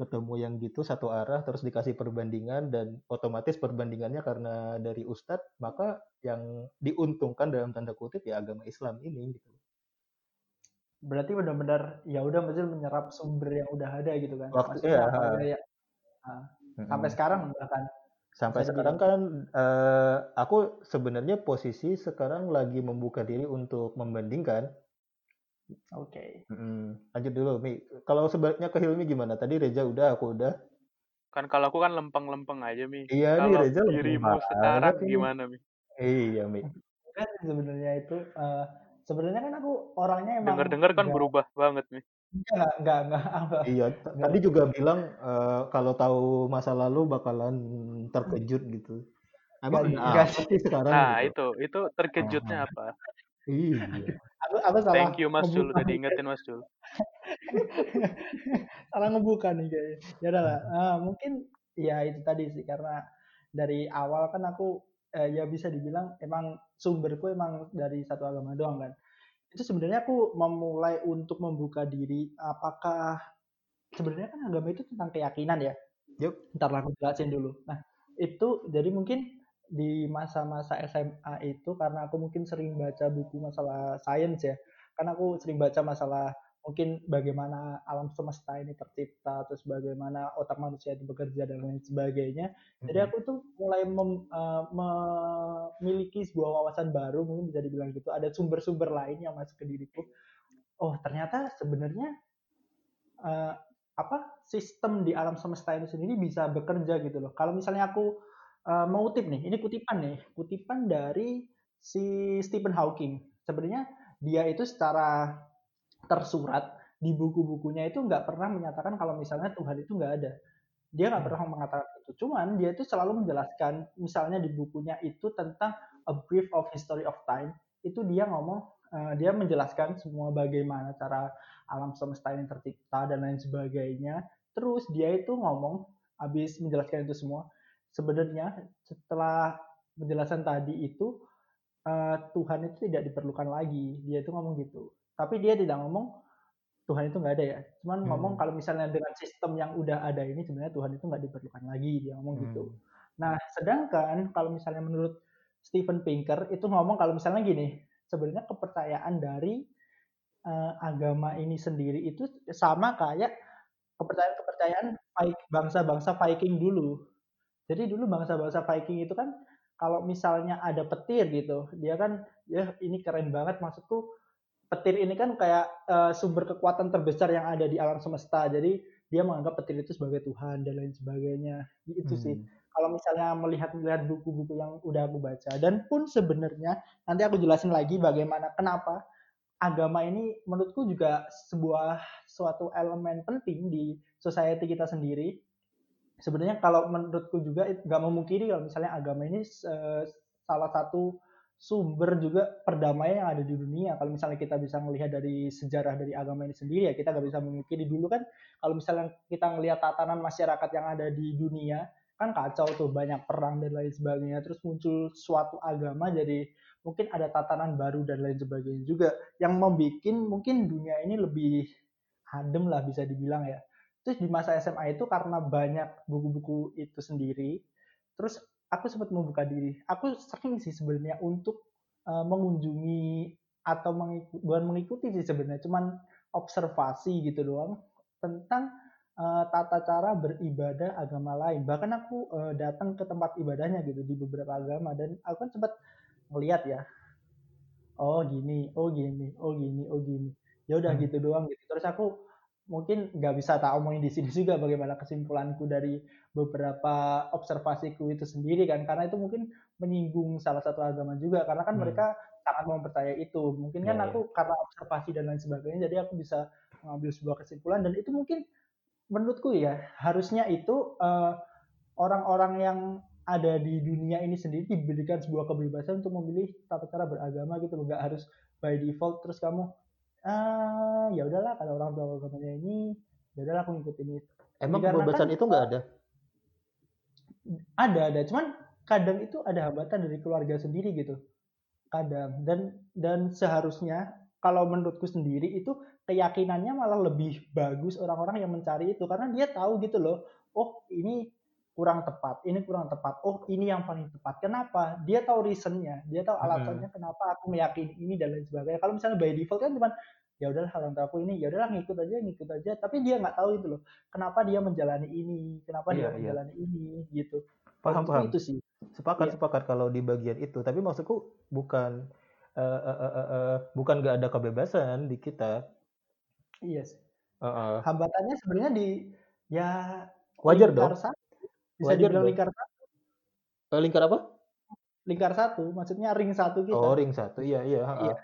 ketemu yang gitu satu arah terus dikasih perbandingan dan otomatis perbandingannya karena dari ustadz maka yang diuntungkan dalam tanda kutip ya agama Islam ini gitu. Berarti benar-benar ya udah mesti menyerap sumber yang udah ada gitu kan? Waktu Maksudnya, ya, ya nah, sampai sekarang bahkan. Sampai sekarang kan uh, aku sebenarnya posisi sekarang lagi membuka diri untuk membandingkan oke. Okay. lanjut dulu Mi. Kalau sebaliknya ke Hilmi gimana? Tadi Reza udah aku udah. Kan kalau aku kan lempeng-lempeng aja Mi. Iya kalau nih Reza dirimu sekarang gimana Mi? Iya Mi. Kan sebenarnya itu uh, sebenarnya kan aku orangnya emang dengar-dengar kan berubah banget nih enggak enggak enggak, enggak. iya enggak. tadi juga bilang uh, kalau tahu masa lalu bakalan terkejut gitu. Emang enggak, enggak sih sekarang nah gitu. itu itu terkejutnya ah. apa? Iya aku, aku salah thank you mas Jul udah diingetin mas Jul *laughs* salah ngebuka nih kayaknya ya udahlah uh, mungkin ya itu tadi sih karena dari awal kan aku eh, ya bisa dibilang emang sumberku emang dari satu agama doang kan. Itu sebenarnya aku memulai untuk membuka diri apakah sebenarnya kan agama itu tentang keyakinan ya. Yuk. Ntar aku jelasin dulu. Nah, itu jadi mungkin di masa-masa SMA itu karena aku mungkin sering baca buku masalah sains ya. Karena aku sering baca masalah mungkin bagaimana alam semesta ini tercipta terus bagaimana otak manusia itu bekerja dan lain sebagainya mm-hmm. jadi aku tuh mulai mem, uh, memiliki sebuah wawasan baru mungkin bisa dibilang gitu ada sumber-sumber lain yang masuk ke diriku oh ternyata sebenarnya uh, apa sistem di alam semesta ini sendiri bisa bekerja gitu loh kalau misalnya aku uh, mau kutip nih ini kutipan nih kutipan dari si Stephen Hawking sebenarnya dia itu secara tersurat di buku-bukunya itu nggak pernah menyatakan kalau misalnya Tuhan itu nggak ada. Dia nggak hmm. pernah mengatakan itu. Cuman dia itu selalu menjelaskan, misalnya di bukunya itu tentang A Brief of History of Time, itu dia ngomong, uh, dia menjelaskan semua bagaimana cara alam semesta ini tercipta dan lain sebagainya. Terus dia itu ngomong, habis menjelaskan itu semua, sebenarnya setelah penjelasan tadi itu uh, Tuhan itu tidak diperlukan lagi. Dia itu ngomong gitu. Tapi dia tidak ngomong Tuhan itu nggak ada ya. Cuman hmm. ngomong kalau misalnya dengan sistem yang udah ada ini sebenarnya Tuhan itu nggak diperlukan lagi dia ngomong hmm. gitu. Nah sedangkan kalau misalnya menurut Steven Pinker itu ngomong kalau misalnya gini, sebenarnya kepercayaan dari uh, agama ini sendiri itu sama kayak kepercayaan-kepercayaan bangsa-bangsa Viking dulu. Jadi dulu bangsa-bangsa Viking itu kan kalau misalnya ada petir gitu, dia kan ya ini keren banget maksudku petir ini kan kayak uh, sumber kekuatan terbesar yang ada di alam semesta. Jadi dia menganggap petir itu sebagai Tuhan dan lain sebagainya. Itu hmm. sih. Kalau misalnya melihat-lihat buku-buku yang udah aku baca dan pun sebenarnya nanti aku jelasin lagi bagaimana kenapa agama ini menurutku juga sebuah suatu elemen penting di society kita sendiri. Sebenarnya kalau menurutku juga nggak memungkiri kalau misalnya agama ini salah satu sumber juga perdamaian yang ada di dunia. Kalau misalnya kita bisa melihat dari sejarah dari agama ini sendiri ya kita nggak bisa memungkiri. Dulu kan kalau misalnya kita melihat tatanan masyarakat yang ada di dunia kan kacau tuh banyak perang dan lain sebagainya. Terus muncul suatu agama jadi mungkin ada tatanan baru dan lain sebagainya juga yang membuat mungkin dunia ini lebih adem lah bisa dibilang ya terus di masa SMA itu karena banyak buku-buku itu sendiri terus aku sempat membuka diri. Aku sering sih sebenarnya untuk uh, mengunjungi atau mengikuti, bukan mengikuti sih sebenarnya, cuman observasi gitu doang tentang uh, tata cara beribadah agama lain. Bahkan aku uh, datang ke tempat ibadahnya gitu di beberapa agama dan aku kan sempat melihat ya. Oh gini, oh gini, oh gini, oh gini. Ya udah hmm. gitu doang gitu. Terus aku mungkin nggak bisa tak omongin di sini *laughs* juga bagaimana kesimpulanku dari beberapa observasiku itu sendiri kan. Karena itu mungkin menyinggung salah satu agama juga. Karena kan hmm. mereka sangat mempercayai itu. Mungkin kan yeah, aku yeah. karena observasi dan lain sebagainya jadi aku bisa mengambil sebuah kesimpulan. Dan itu mungkin menurutku ya harusnya itu eh, orang-orang yang ada di dunia ini sendiri diberikan sebuah kebebasan untuk memilih tata cara beragama gitu loh. Nggak harus by default terus kamu ah ya udahlah kalau orang tua agamanya ini ya udahlah aku ngikutin itu. Emang kebebasan kan, itu nggak ada? Ada ada. Cuman kadang itu ada hambatan dari keluarga sendiri gitu. Kadang. Dan dan seharusnya kalau menurutku sendiri itu keyakinannya malah lebih bagus orang-orang yang mencari itu. Karena dia tahu gitu loh oh ini kurang tepat ini kurang tepat. Oh ini yang paling tepat. Kenapa? Dia tahu reasonnya dia tahu alasannya hmm. kenapa aku meyakini ini dan lain sebagainya. Kalau misalnya by default kan cuma ya udahlah orang tua aku ini ya udahlah ngikut aja ngikut aja. Tapi dia nggak tahu itu loh kenapa dia menjalani ini kenapa iya, dia iya. menjalani ini gitu. Paham paham. itu sih. Sepakat iya. sepakat kalau di bagian itu. Tapi maksudku bukan uh, uh, uh, uh, uh, bukan nggak ada kebebasan di kita. Iya sih. Uh, uh. hambatannya sebenarnya di ya wajar dong bisa Wajar dibilang lingkar satu. Lingkar apa? Lingkar satu, maksudnya ring satu gitu. Oh, ring satu, iya iya. iya.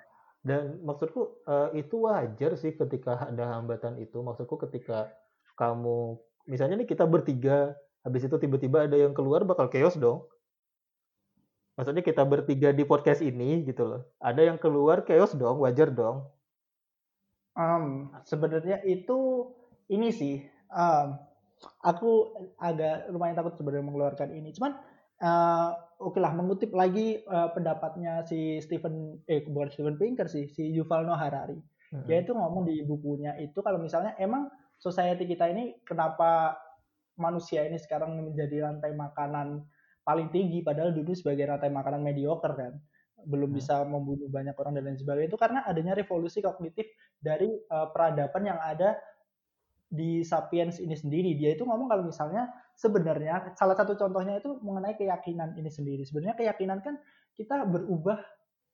Dan maksudku uh, itu wajar sih ketika ada hambatan itu. Maksudku ketika kamu, misalnya nih kita bertiga, habis itu tiba-tiba ada yang keluar bakal chaos dong. Maksudnya kita bertiga di podcast ini gitu loh. Ada yang keluar chaos dong, wajar dong. Um, sebenarnya itu ini sih um, aku agak lumayan takut sebenarnya mengeluarkan ini. Cuman uh, oke okay lah mengutip lagi uh, pendapatnya si Stephen eh bukan Stephen Pinker sih, si Yuval Noah Harari. Hmm. Dia itu ngomong di bukunya itu kalau misalnya emang society kita ini kenapa manusia ini sekarang menjadi rantai makanan paling tinggi padahal dulu sebagai rantai makanan mediocre kan belum hmm. bisa membunuh banyak orang dan lain sebagainya itu karena adanya revolusi kognitif dari uh, peradaban yang ada di Sapiens ini sendiri dia itu ngomong kalau misalnya sebenarnya salah satu contohnya itu mengenai keyakinan ini sendiri sebenarnya keyakinan kan kita berubah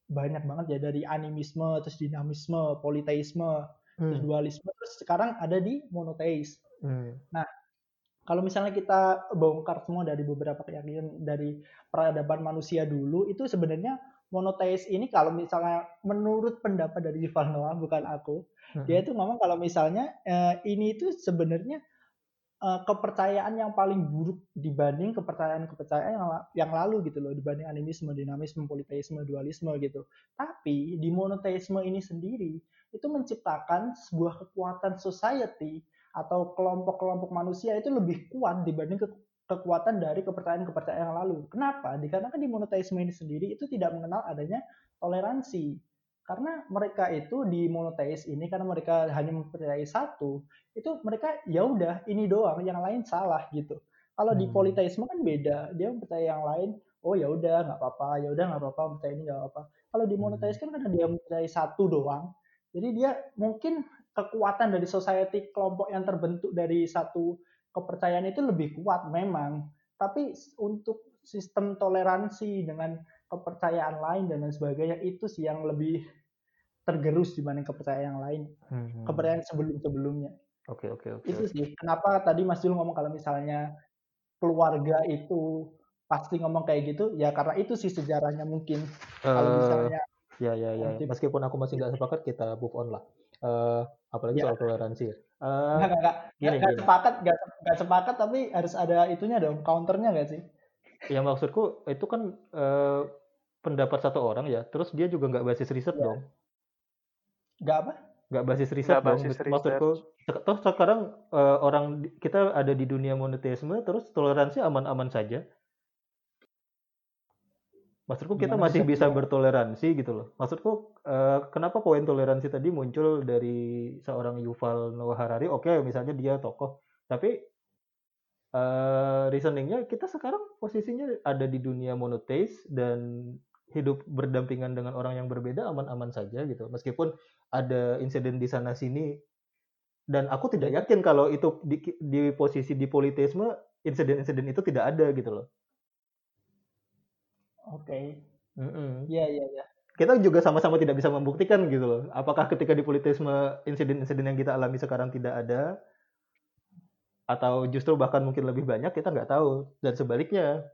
banyak banget ya dari animisme terus dinamisme politeisme hmm. terus dualisme terus sekarang ada di monoteis hmm. nah kalau misalnya kita bongkar semua dari beberapa keyakinan dari peradaban manusia dulu itu sebenarnya monoteis ini kalau misalnya menurut pendapat dari Yuval Noah bukan aku, hmm. dia itu ngomong kalau misalnya uh, ini itu sebenarnya uh, kepercayaan yang paling buruk dibanding kepercayaan-kepercayaan yang, yang lalu gitu loh, dibanding animisme, dinamisme, politeisme, dualisme gitu. Tapi di monoteisme ini sendiri itu menciptakan sebuah kekuatan society atau kelompok-kelompok manusia itu lebih kuat dibanding ke kekuatan dari kepercayaan-kepercayaan yang lalu. Kenapa? Dikarenakan di monoteisme ini sendiri itu tidak mengenal adanya toleransi. Karena mereka itu di monoteis ini karena mereka hanya mempercayai satu, itu mereka ya udah ini doang, yang lain salah gitu. Kalau di hmm. politeisme kan beda, dia mempercayai yang lain, oh ya udah nggak apa-apa, ya udah nggak apa-apa, percaya ini nggak apa-apa. Kalau di monoteis kan karena dia mempercayai satu doang, jadi dia mungkin kekuatan dari society kelompok yang terbentuk dari satu kepercayaan itu lebih kuat memang. Tapi untuk sistem toleransi dengan kepercayaan lain dan lain sebagainya itu sih yang lebih tergerus dibanding kepercayaan yang lain. Hmm. Kepercayaan sebelum-sebelumnya. Oke, okay, oke, okay, oke. Okay, itu sih. Kenapa tadi Mas Jul ngomong kalau misalnya keluarga itu pasti ngomong kayak gitu, ya karena itu sih sejarahnya mungkin. Uh, kalau eh, misalnya Ya, ya, ya. Meskipun aku masih nggak sepakat, kita move on lah. Uh, apalagi ya. soal toleransi. Uh, nggak, nggak, nggak, nggak sepakat, nggak, nggak sepakat, tapi harus ada itunya dong, counternya nggak sih? Ya maksudku itu kan uh, pendapat satu orang ya, terus dia juga nggak basis riset ya. dong. Nggak apa? Nggak basis riset gak dong. Basis maksudku, toh sekarang uh, orang kita ada di dunia monetisme, terus toleransi aman-aman saja Maksudku kita Gimana masih bisa bertoleransi gitu loh. Maksudku uh, kenapa poin toleransi tadi muncul dari seorang Yuval Noah Harari? Oke, okay, misalnya dia tokoh, tapi uh, reasoningnya kita sekarang posisinya ada di dunia monotheis dan hidup berdampingan dengan orang yang berbeda aman-aman saja gitu. Meskipun ada insiden di sana sini dan aku tidak yakin kalau itu di, di posisi di politisme insiden-insiden itu tidak ada gitu loh. Oke. Mm-mm. Iya, iya, iya. Kita juga sama-sama tidak bisa membuktikan gitu loh. Apakah ketika di politisme insiden-insiden yang kita alami sekarang tidak ada atau justru bahkan mungkin lebih banyak kita nggak tahu dan sebaliknya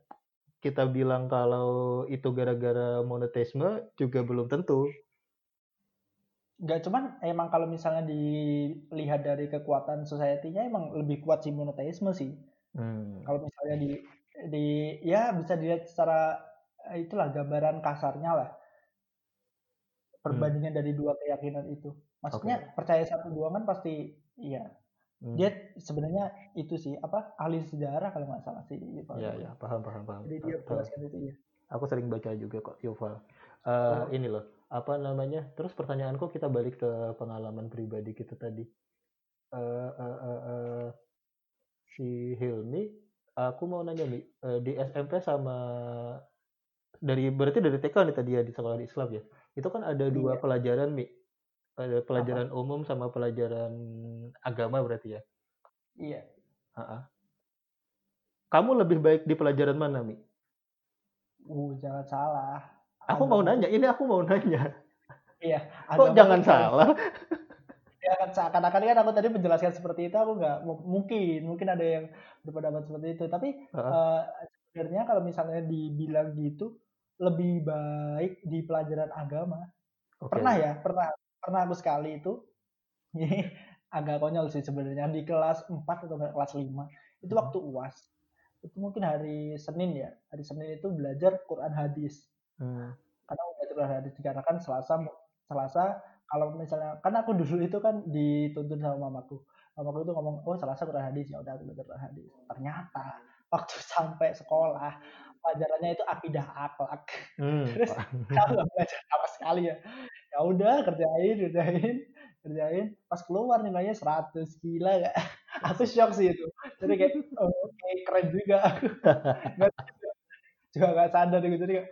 kita bilang kalau itu gara-gara monetisme juga belum tentu. Nggak cuman emang kalau misalnya dilihat dari kekuatan society-nya emang lebih kuat si monoteisme sih. Hmm. Kalau misalnya di di ya bisa dilihat secara itulah gambaran kasarnya lah perbandingan hmm. dari dua keyakinan itu. Maksudnya okay. percaya satu dua kan pasti iya. Hmm. Dia sebenarnya itu sih apa ahli sejarah kalau nggak salah sih. Iya iya paham paham paham. Jadi dia jelaskan itu ya. Aku sering baca juga kok Yuval. Uh, oh. Ini loh apa namanya? Terus pertanyaanku kita balik ke pengalaman pribadi kita tadi. Uh, uh, uh, uh, si Hilmi, aku mau nanya nih uh, di SMP sama dari berarti dari TK nih tadi ya di sekolah Islam ya. Itu kan ada dua iya. pelajaran Mi. Ada pelajaran Apa? umum sama pelajaran agama berarti ya. Iya. Ha-ha. Kamu lebih baik di pelajaran mana Mi? Uh, jangan salah. Aku agama. mau nanya, ini aku mau nanya. Iya. Kok jangan kan salah? ya kan seakan-akan kan aku tadi menjelaskan seperti itu aku nggak mungkin mungkin ada yang berpendapat seperti itu tapi uh. Uh, sebenarnya kalau misalnya dibilang gitu lebih baik di pelajaran agama. Okay. Pernah ya, pernah pernah aku sekali itu. Ini agak konyol sih sebenarnya di kelas 4 atau kelas 5. Itu hmm. waktu UAS. Itu mungkin hari Senin ya. Hari Senin itu belajar Quran hadis. Hmm. Karena belajar Quran hadis dikarenakan Selasa Selasa kalau misalnya kan aku dulu itu kan dituntun sama mamaku. Mamaku itu ngomong, "Oh, Selasa Quran hadis." Ya udah aku belajar Quran hadis. Ternyata waktu *laughs* sampai sekolah pelajarannya itu akidah akhlak. Hmm. *laughs* Terus *laughs* kalau nggak belajar sama sekali ya. Ya udah kerjain, kerjain, kerjain. Pas keluar nilainya 100 gila gak? *laughs* Aku shock sih itu. Jadi kayak oh, oke okay, keren juga. gak, juga gak sadar gitu. Jadi oke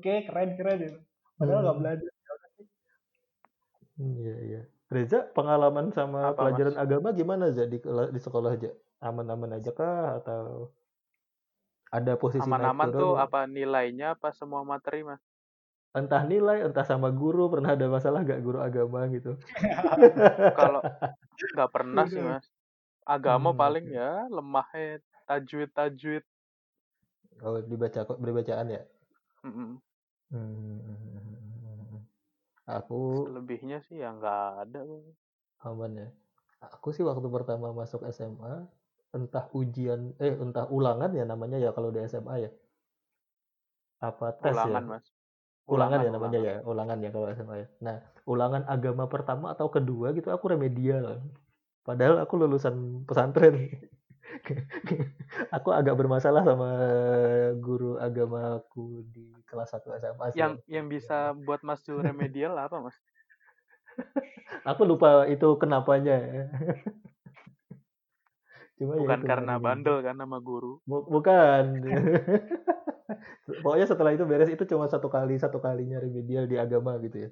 okay, keren keren gitu. Padahal nggak hmm. belajar. Iya iya. Reza pengalaman sama Apa, pelajaran mas? agama gimana aja di, di sekolah aja? Aman-aman aja kah atau ada posisi aman-aman tuh apa nilainya apa semua materi mas entah nilai entah sama guru pernah ada masalah gak guru agama gitu *laughs* kalau nggak pernah sih mas agama hmm, paling okay. ya lemahnya tajwid tajwid oh dibaca kok berbacaan ya mm -mm. Hmm. Aku Lebihnya sih ya nggak ada. aman ya. Aku sih waktu pertama masuk SMA, entah ujian, eh entah ulangan ya namanya ya kalau di SMA ya. Apa tes Ulangan, ya? Mas. Ulangan, ya namanya ya, ulangan ya kalau SMA ya. Nah, ulangan agama pertama atau kedua gitu aku remedial. Padahal aku lulusan pesantren. *laughs* aku agak bermasalah sama guru agamaku di kelas 1 SMA sih. Yang yang bisa buat Mas Jul remedial apa, Mas? *laughs* aku lupa itu kenapanya. *laughs* Cuma ya bukan ya karena bandel kan sama guru. Bukan. *laughs* *laughs* Pokoknya setelah itu beres itu cuma satu kali satu kalinya remedial di agama gitu ya.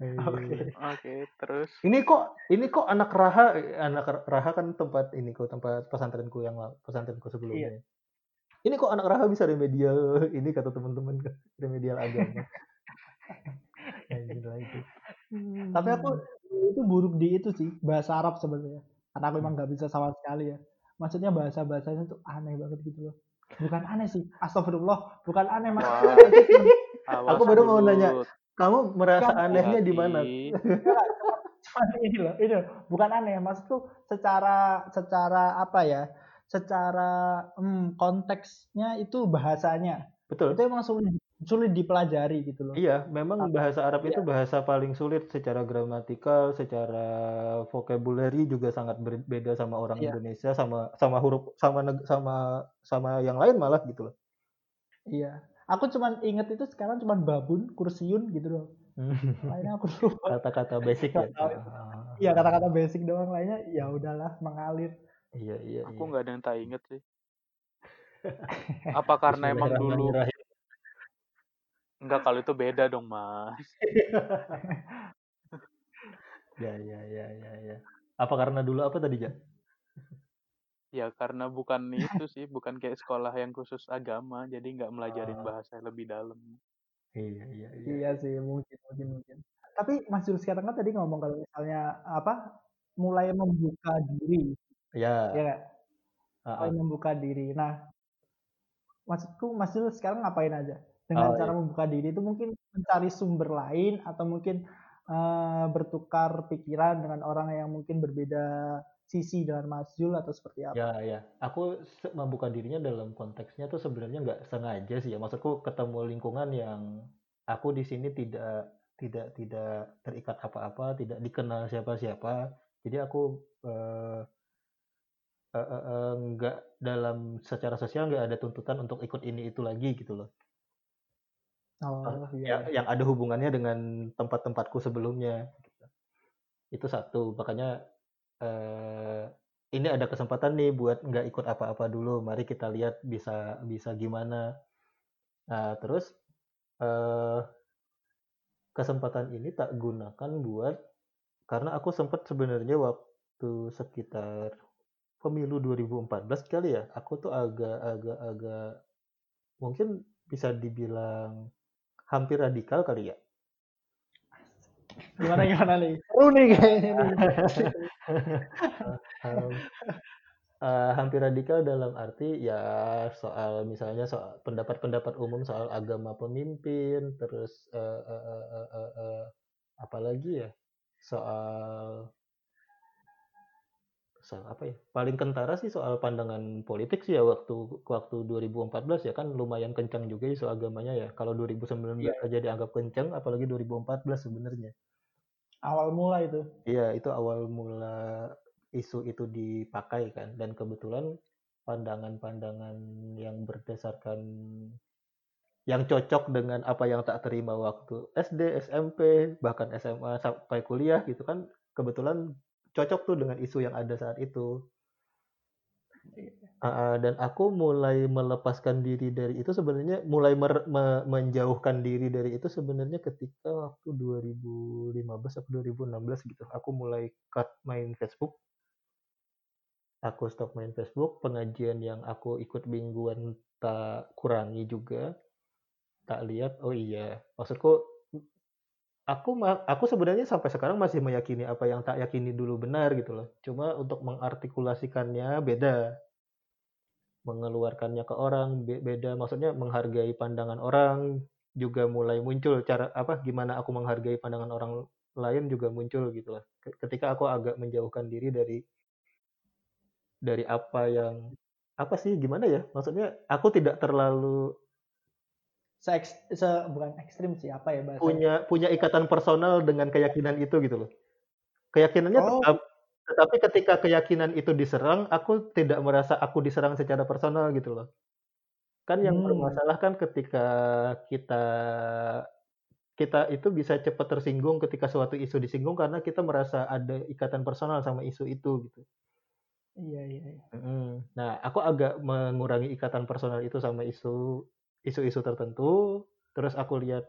*laughs* Oke. Okay. Oke, okay, terus. Ini kok ini kok anak Raha anak Raha kan tempat ini kok tempat pesantrenku yang pesantrenku sebelumnya. Iya. Ini kok anak Raha bisa remedial ini kata teman-teman remedial agama. itu. Hmm. Tapi aku itu buruk di itu sih bahasa Arab sebenarnya. Karena aku emang nggak bisa sama sekali ya. Maksudnya bahasa bahasanya tuh aneh banget gitu loh. Bukan aneh sih astagfirullah bukan aneh mas. *laughs* Aku baru mau nanya kamu merasa kan, anehnya di mana? Cuma ini loh ini loh. bukan aneh mas tuh secara secara apa ya secara hmm, konteksnya itu bahasanya. Betul. Itu emang sulit sulit dipelajari gitu loh. Iya, memang bahasa Arab iya. itu bahasa paling sulit secara gramatikal, secara vocabulary juga sangat berbeda sama orang iya. Indonesia, sama sama huruf sama sama sama yang lain malah gitu loh. Iya. Aku cuma inget itu sekarang cuma babun, kursiun gitu loh. lainnya aku lupa. Kata-kata basic ya. Iya, kata-kata basic doang lainnya ya udahlah mengalir. Iya, iya. Aku iya. nggak iya. ada yang tak inget sih. *laughs* Apa karena emang dulu Enggak, kalau itu beda dong, Mas. ya, ya, ya, ya, ya. Apa karena dulu apa tadi, Ja? Ya, karena bukan itu sih, *laughs* bukan kayak sekolah yang khusus agama, jadi nggak melajarin oh. bahasa lebih dalam. Iya, iya, iya. Iya sih, mungkin, mungkin, mungkin. Tapi Mas Jul sekarang kan tadi ngomong kalau misalnya apa mulai membuka diri. Iya. Iya Mulai membuka diri. Nah, maksudku Mas Jul sekarang ngapain aja? Dengan oh, cara iya. membuka diri itu mungkin mencari sumber lain atau mungkin uh, bertukar pikiran dengan orang yang mungkin berbeda sisi dengan Mas Jul atau seperti apa? Ya, ya. Aku membuka dirinya dalam konteksnya tuh sebenarnya nggak sengaja sih ya. Maksudku ketemu lingkungan yang aku di sini tidak tidak tidak terikat apa-apa, tidak dikenal siapa-siapa. Jadi aku uh, uh, uh, uh, nggak dalam secara sosial nggak ada tuntutan untuk ikut ini itu lagi gitu loh. Oh, iya. yang, yang ada hubungannya dengan tempat-tempatku sebelumnya. Gitu. Itu satu, makanya eh, ini ada kesempatan nih buat nggak ikut apa-apa dulu. Mari kita lihat bisa bisa gimana. Nah, terus eh, kesempatan ini tak gunakan buat karena aku sempat sebenarnya waktu sekitar pemilu 2014 kali ya, aku tuh agak-agak agak mungkin bisa dibilang hampir radikal kali ya. Gimana gimana nih? Seru nih kayaknya nih. um, *laughs* uh, hampir radikal dalam arti ya soal misalnya soal pendapat-pendapat umum soal agama pemimpin, terus uh, uh, uh, uh, uh, uh, apalagi ya soal soal apa ya? Paling kentara sih soal pandangan politik sih ya waktu waktu 2014 ya kan lumayan kencang juga isu agamanya ya. Kalau 2019 yeah. aja dianggap kencang apalagi 2014 sebenarnya. Awal mula itu. Iya itu awal mula isu itu dipakai kan. Dan kebetulan pandangan-pandangan yang berdasarkan yang cocok dengan apa yang tak terima waktu SD, SMP, bahkan SMA sampai kuliah gitu kan kebetulan cocok tuh dengan isu yang ada saat itu. Uh, dan aku mulai melepaskan diri dari itu sebenarnya mulai mer, me, menjauhkan diri dari itu sebenarnya ketika waktu 2015 atau 2016 gitu. Aku mulai cut main Facebook. Aku stop main Facebook, pengajian yang aku ikut mingguan tak kurangi juga. Tak lihat, oh iya, maksudku aku aku sebenarnya sampai sekarang masih meyakini apa yang tak yakini dulu benar gitu loh. Cuma untuk mengartikulasikannya beda. mengeluarkannya ke orang beda maksudnya menghargai pandangan orang juga mulai muncul cara apa gimana aku menghargai pandangan orang lain juga muncul gitu lah ketika aku agak menjauhkan diri dari dari apa yang apa sih gimana ya maksudnya aku tidak terlalu se, se bukan ekstrim sih apa ya bahasa punya punya ikatan personal dengan keyakinan itu gitu loh keyakinannya oh. tetap tetapi ketika keyakinan itu diserang, aku tidak merasa aku diserang secara personal gitu loh. Kan yang hmm. bermasalah kan ketika kita kita itu bisa cepat tersinggung ketika suatu isu disinggung karena kita merasa ada ikatan personal sama isu itu gitu. Iya iya. iya. Nah, aku agak mengurangi ikatan personal itu sama isu isu-isu tertentu. Terus aku lihat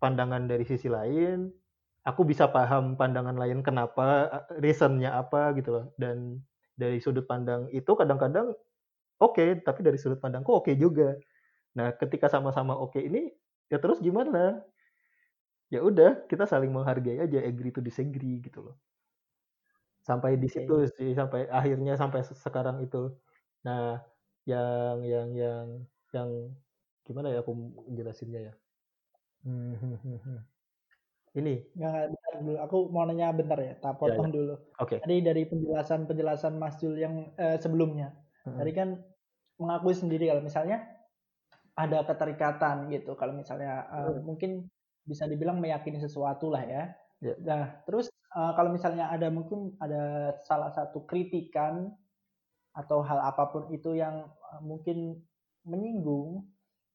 pandangan dari sisi lain aku bisa paham pandangan lain kenapa reasonnya apa gitu loh. Dan dari sudut pandang itu kadang-kadang oke okay, tapi dari sudut pandangku oke okay juga. Nah ketika sama-sama oke okay ini ya terus gimana? Ya udah kita saling menghargai aja agree to disagree gitu loh. Sampai di situ sih sampai akhirnya sampai sekarang itu. Nah yang yang yang yang gimana ya aku jelasinnya ya hmm, hmm, hmm, ini nggak bentar dulu aku mau nanya bentar ya tak potong ya, ya. dulu oke okay. tadi dari penjelasan penjelasan Mas Jul yang eh, sebelumnya hmm. tadi kan mengakui sendiri kalau misalnya ada keterikatan gitu kalau misalnya uh, hmm. mungkin bisa dibilang meyakini sesuatu lah ya yeah. nah terus uh, kalau misalnya ada mungkin ada salah satu kritikan atau hal apa pun itu yang uh, mungkin menyinggung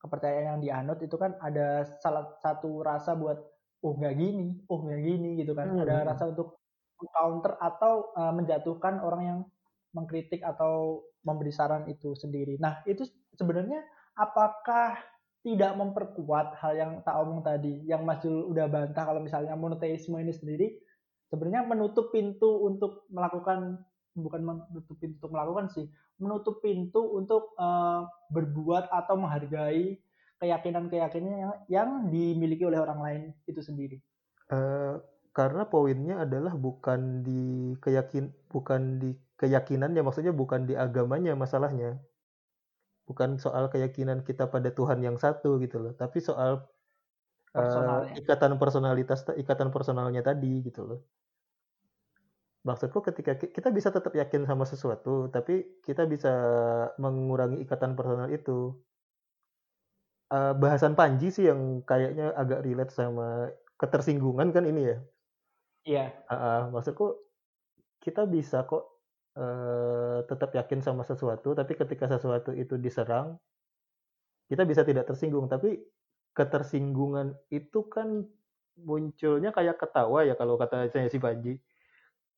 kepercayaan yang dianut itu kan ada salah satu rasa buat oh nggak gini, oh nggak gini gitu kan. Hmm. Ada rasa untuk counter atau uh, menjatuhkan orang yang mengkritik atau memberi saran itu sendiri. Nah itu sebenarnya apakah tidak memperkuat hal yang tak omong tadi, yang Mas Jul udah bantah kalau misalnya monoteisme ini sendiri sebenarnya menutup pintu untuk melakukan bukan menutup pintu untuk melakukan sih, menutup pintu untuk uh, berbuat atau menghargai keyakinan-keyakinan yang, yang dimiliki oleh orang lain itu sendiri? Uh, karena poinnya adalah bukan di keyakin bukan di keyakinan ya maksudnya bukan di agamanya masalahnya. Bukan soal keyakinan kita pada Tuhan yang satu gitu loh tapi soal uh, ikatan personalitas ikatan personalnya tadi gitu loh maksudku ketika kita bisa tetap yakin sama sesuatu tapi kita bisa mengurangi ikatan personal itu uh, bahasan Panji sih yang kayaknya agak relate sama ketersinggungan kan ini ya. Iya. Uh, uh, maksudku kita bisa kok uh, tetap yakin sama sesuatu, tapi ketika sesuatu itu diserang, kita bisa tidak tersinggung. Tapi ketersinggungan itu kan munculnya kayak ketawa ya kalau kata saya si Panji.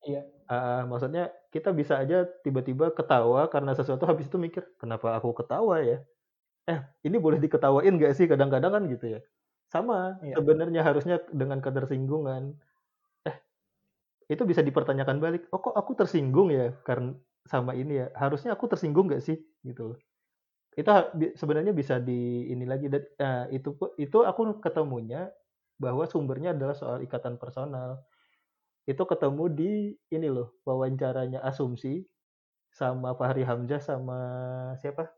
Iya. Uh, maksudnya kita bisa aja tiba-tiba ketawa karena sesuatu habis itu mikir kenapa aku ketawa ya? eh ini boleh diketawain gak sih? Kadang-kadang kan gitu ya. Sama iya. sebenarnya harusnya dengan ketersinggungan. Eh itu bisa dipertanyakan balik oh kok aku tersinggung ya karena sama ini ya? Harusnya aku tersinggung gak sih gitu itu sebenarnya bisa di ini lagi dan nah, itu itu aku ketemunya bahwa sumbernya adalah soal ikatan personal itu ketemu di ini loh wawancaranya asumsi sama Fahri Hamzah sama siapa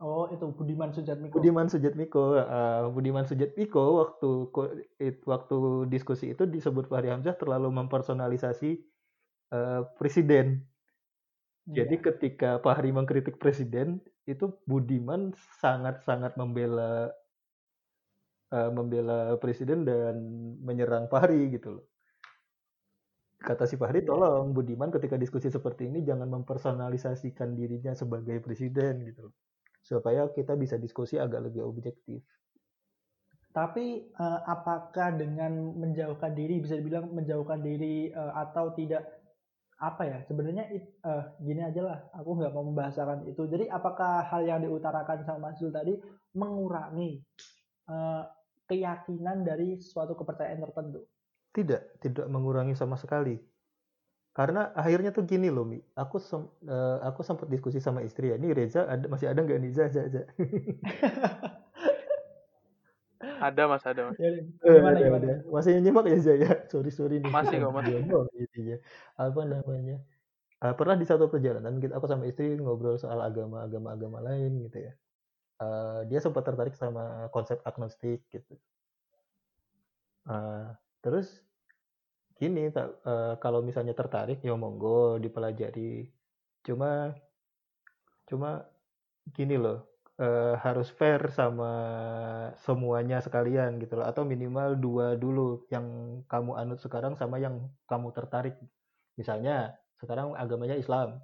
Oh, itu Budiman Sujatmiko. Budiman Sujatmiko. Uh, Budiman Sujatmiko waktu waktu diskusi itu disebut Fahri Hamzah terlalu mempersonalisasi uh, presiden. Yeah. Jadi ketika Fahri mengkritik presiden, itu Budiman sangat-sangat membela uh, membela presiden dan menyerang Fahri gitu loh. Kata si Fahri, iya. tolong Budiman ketika diskusi seperti ini jangan mempersonalisasikan dirinya sebagai presiden gitu supaya kita bisa diskusi agak lebih objektif. Tapi uh, apakah dengan menjauhkan diri bisa dibilang menjauhkan diri uh, atau tidak apa ya sebenarnya uh, gini aja lah aku nggak mau membahasakan itu jadi apakah hal yang diutarakan sama Mas Zul tadi mengurangi uh, keyakinan dari suatu kepercayaan tertentu tidak tidak mengurangi sama sekali karena akhirnya tuh gini loh, Mi. Aku sem uh, aku sempat diskusi sama istri ya. Ini Reza ada masih ada nggak nih Zaza? Zaza. *laughs* ada mas, ada mas. Ya, gimana, ada, gimana? Ada. Masih nyimak ya Zaya? Sorry sorry nih. Masih kok masih. Oh, gitu ya. Apa namanya? uh, pernah di satu perjalanan gitu aku sama istri ngobrol soal agama agama agama lain gitu ya uh, dia sempat tertarik sama konsep agnostik gitu uh, terus gini uh, kalau misalnya tertarik ya monggo dipelajari. Cuma cuma gini loh uh, harus fair sama semuanya sekalian gitu loh. Atau minimal dua dulu yang kamu anut sekarang sama yang kamu tertarik. Misalnya sekarang agamanya Islam.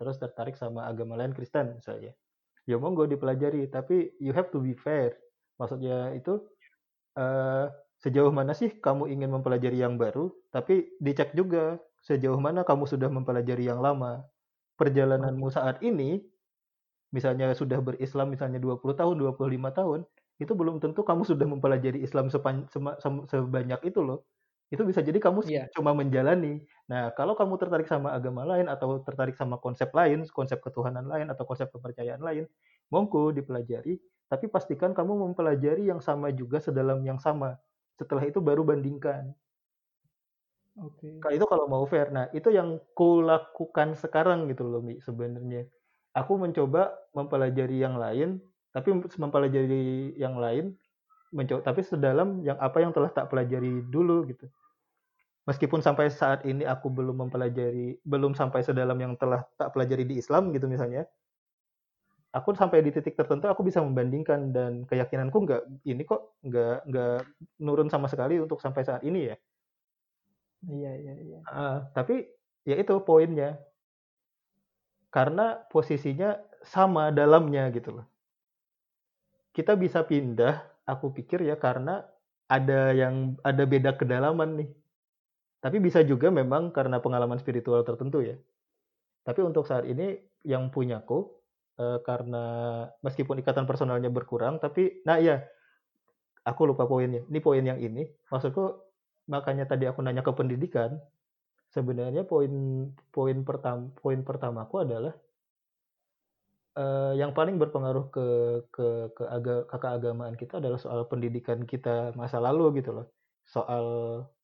Terus tertarik sama agama lain Kristen misalnya. Ya monggo dipelajari tapi you have to be fair. Maksudnya itu uh, sejauh mana sih kamu ingin mempelajari yang baru, tapi dicek juga sejauh mana kamu sudah mempelajari yang lama. Perjalananmu saat ini, misalnya sudah berislam misalnya 20 tahun, 25 tahun, itu belum tentu kamu sudah mempelajari Islam sepan, sema, sebanyak itu loh. Itu bisa jadi kamu yeah. cuma menjalani. Nah, kalau kamu tertarik sama agama lain atau tertarik sama konsep lain, konsep ketuhanan lain atau konsep kepercayaan lain, monggo dipelajari, tapi pastikan kamu mempelajari yang sama juga sedalam yang sama setelah itu baru bandingkan. Oke. Okay. itu kalau mau fair. Nah, itu yang kulakukan sekarang gitu loh, Mi, sebenarnya. Aku mencoba mempelajari yang lain, tapi mempelajari yang lain mencoba tapi sedalam yang apa yang telah tak pelajari dulu gitu. Meskipun sampai saat ini aku belum mempelajari belum sampai sedalam yang telah tak pelajari di Islam gitu misalnya aku sampai di titik tertentu aku bisa membandingkan dan keyakinanku nggak ini kok nggak nggak nurun sama sekali untuk sampai saat ini ya. Iya iya iya. Uh, tapi ya itu poinnya karena posisinya sama dalamnya gitu loh. Kita bisa pindah, aku pikir ya karena ada yang ada beda kedalaman nih. Tapi bisa juga memang karena pengalaman spiritual tertentu ya. Tapi untuk saat ini yang punyaku uh, karena meskipun ikatan personalnya berkurang, tapi nah iya, aku lupa poinnya. Ini poin yang ini, maksudku makanya tadi aku nanya ke pendidikan, sebenarnya poin poin pertama poin pertamaku adalah uh, yang paling berpengaruh ke ke ke, aga, ke keagamaan kita adalah soal pendidikan kita masa lalu gitu loh. Soal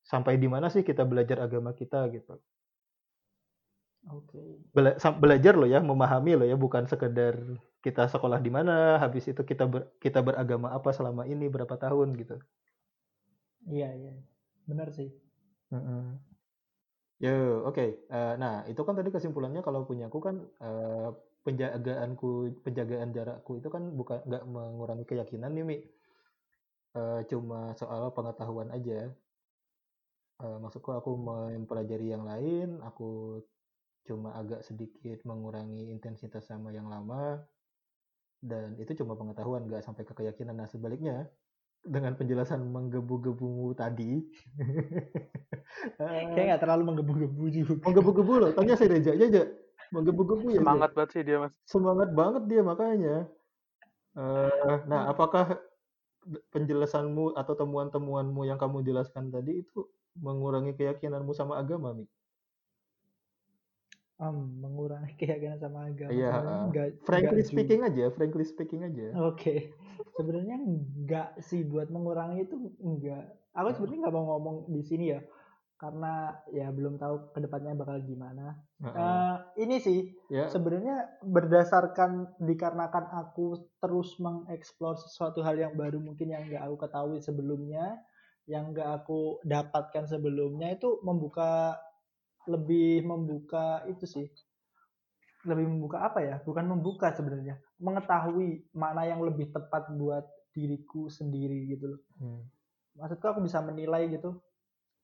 sampai di mana sih kita belajar agama kita gitu. Bela belajar loh ya, memahami loh ya, bukan sekedar kita sekolah di mana, habis itu kita ber kita beragama apa selama ini berapa tahun gitu. Iya iya, benar sih. Mm Yo, oke. Okay. Uh, eh, nah, itu kan tadi kesimpulannya kalau punya aku kan uh, penjagaanku, penjagaan jarakku itu kan bukan nggak mengurangi keyakinan nih, Mi. Uh, cuma soal pengetahuan aja. Uh, maksudku aku mempelajari yang lain, aku cuma agak sedikit mengurangi intensitas sama yang lama dan itu cuma pengetahuan nggak sampai ke keyakinan. Nah sebaliknya dengan penjelasan menggebu-gebumu tadi kayak *laughs* nggak terlalu menggebu-gebu juga. Menggebu-gebu loh tanya saya Reja aja menggebu-gebu ya semangat banget sih dia mas. Semangat banget dia makanya. Uh, nah apakah penjelasanmu atau temuan-temuanmu yang kamu jelaskan tadi itu mengurangi keyakinanmu sama agama Mik? Um, mengurangi *laughs* keyakinan sama agama. Iya. Enggak, frankly enggak speaking juga. aja, frankly speaking aja. Oke. Okay. *laughs* Sebenarnya enggak sih buat mengurangi itu enggak. Aku hmm. sebenarnya nggak mau ngomong di sini ya, karena ya belum tahu ke depannya bakal gimana. Uh, -uh. Uh, ini sih yeah. sebenarnya berdasarkan dikarenakan aku terus mengeksplor sesuatu hal yang baru mungkin yang nggak aku ketahui sebelumnya, yang nggak aku dapatkan sebelumnya itu membuka lebih membuka itu sih. Lebih membuka apa ya? Bukan membuka sebenarnya. Mengetahui mana yang lebih tepat buat diriku sendiri gitu loh. Hmm. maksudku aku bisa menilai gitu.